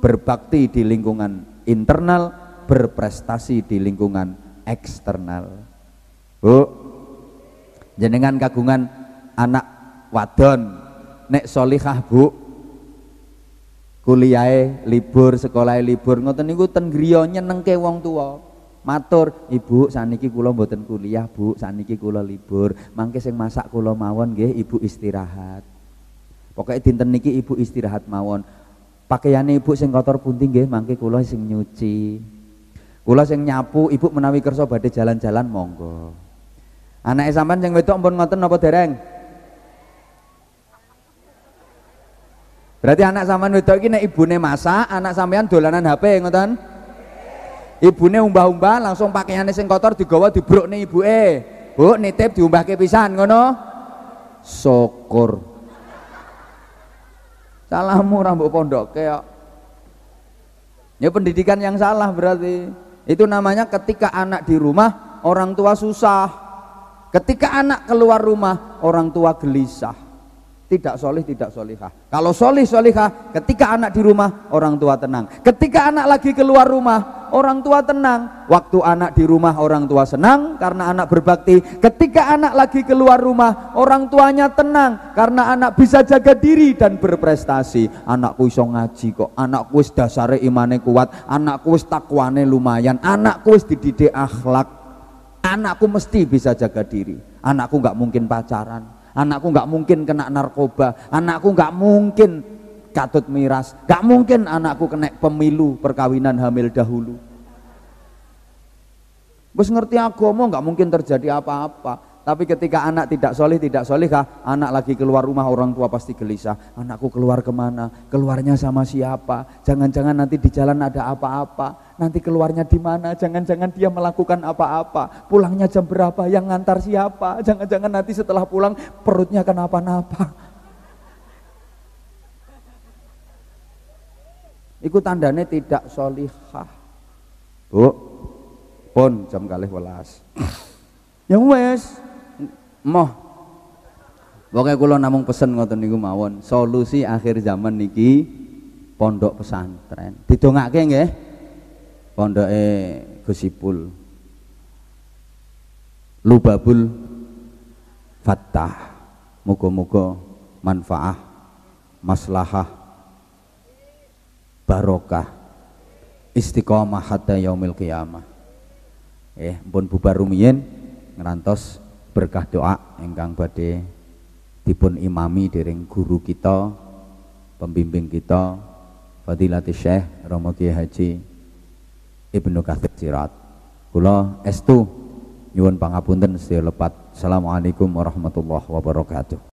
berbakti di lingkungan internal, berprestasi di lingkungan eksternal. Bu, jenengan kagungan anak wadon, nek solihah bu, kuliah libur, sekolah libur, ngoten niku ten nyenengke wong tua. Matur, Ibu saniki kula mboten kuliah, Bu, saniki kula libur. Mangke sing masak kula mawon nggih Ibu istirahat. Pokoknya dinten niki Ibu istirahat mawon pakaiane ibu sing kotor punting nggih mangke kula sing nyuci kula sing nyapu ibu menawi kersa badhe jalan-jalan monggo anake sampean sing wedok ampun ngoten napa dereng Berarti anak sampean wedok iki nek ibune masak, anak sampean dolanan HP ngoten? Ibune umbah-umbah langsung pakaiane sing kotor digawa dibrukne ibuke. Bu, nitip diumbahke pisan ngono. Syukur. Salahmu rambut pondok kayak Ya pendidikan yang salah berarti. Itu namanya ketika anak di rumah orang tua susah. Ketika anak keluar rumah orang tua gelisah. Tidak solih, tidak solihah. Kalau solih, solihah, ketika anak di rumah orang tua tenang. Ketika anak lagi keluar rumah orang tua tenang. Waktu anak di rumah orang tua senang karena anak berbakti. Ketika anak lagi keluar rumah orang tuanya tenang karena anak bisa jaga diri dan berprestasi. Anakku iso ngaji kok, anakku wis dasare imane kuat, anakku wis takwane lumayan, anakku wis dididik akhlak. Anakku mesti bisa jaga diri. Anakku nggak mungkin pacaran. Anakku nggak mungkin kena narkoba. Anakku nggak mungkin katut miras. Nggak mungkin anakku kena pemilu perkawinan hamil dahulu. Bos ngerti agama nggak mungkin terjadi apa-apa tapi ketika anak tidak solih, tidak solihkah, anak lagi keluar rumah orang tua pasti gelisah. Anakku keluar ke mana? Keluarnya sama siapa? Jangan-jangan nanti di jalan ada apa-apa. Nanti keluarnya di mana? Jangan-jangan dia melakukan apa-apa. Pulangnya jam berapa? Yang ngantar siapa? Jangan-jangan nanti setelah pulang perutnya kenapa-napa. Itu tandanya tidak solihah. Bu, pun jam kali welas. Ya wes, moh. Pokoknya kula namung pesen ngoten niku mawon solusi akhir zaman niki pondok pesantren. Didongake nggih pondoke Gusipul Lubabul Fattah. Muga-muga manfaah maslahah barokah istiqomah hatta yaumil qiyamah. Eh pun bubar rumiyin ngerantos berkah doa ingkang badhe dipun imami dereng guru kita pembimbing kita Fadilati Syekh Romo Kiai Haji Ibnu Katsir Sirat. Kula estu nyuwun pangapunten sedaya lepat Assalamualaikum warahmatullahi wabarakatuh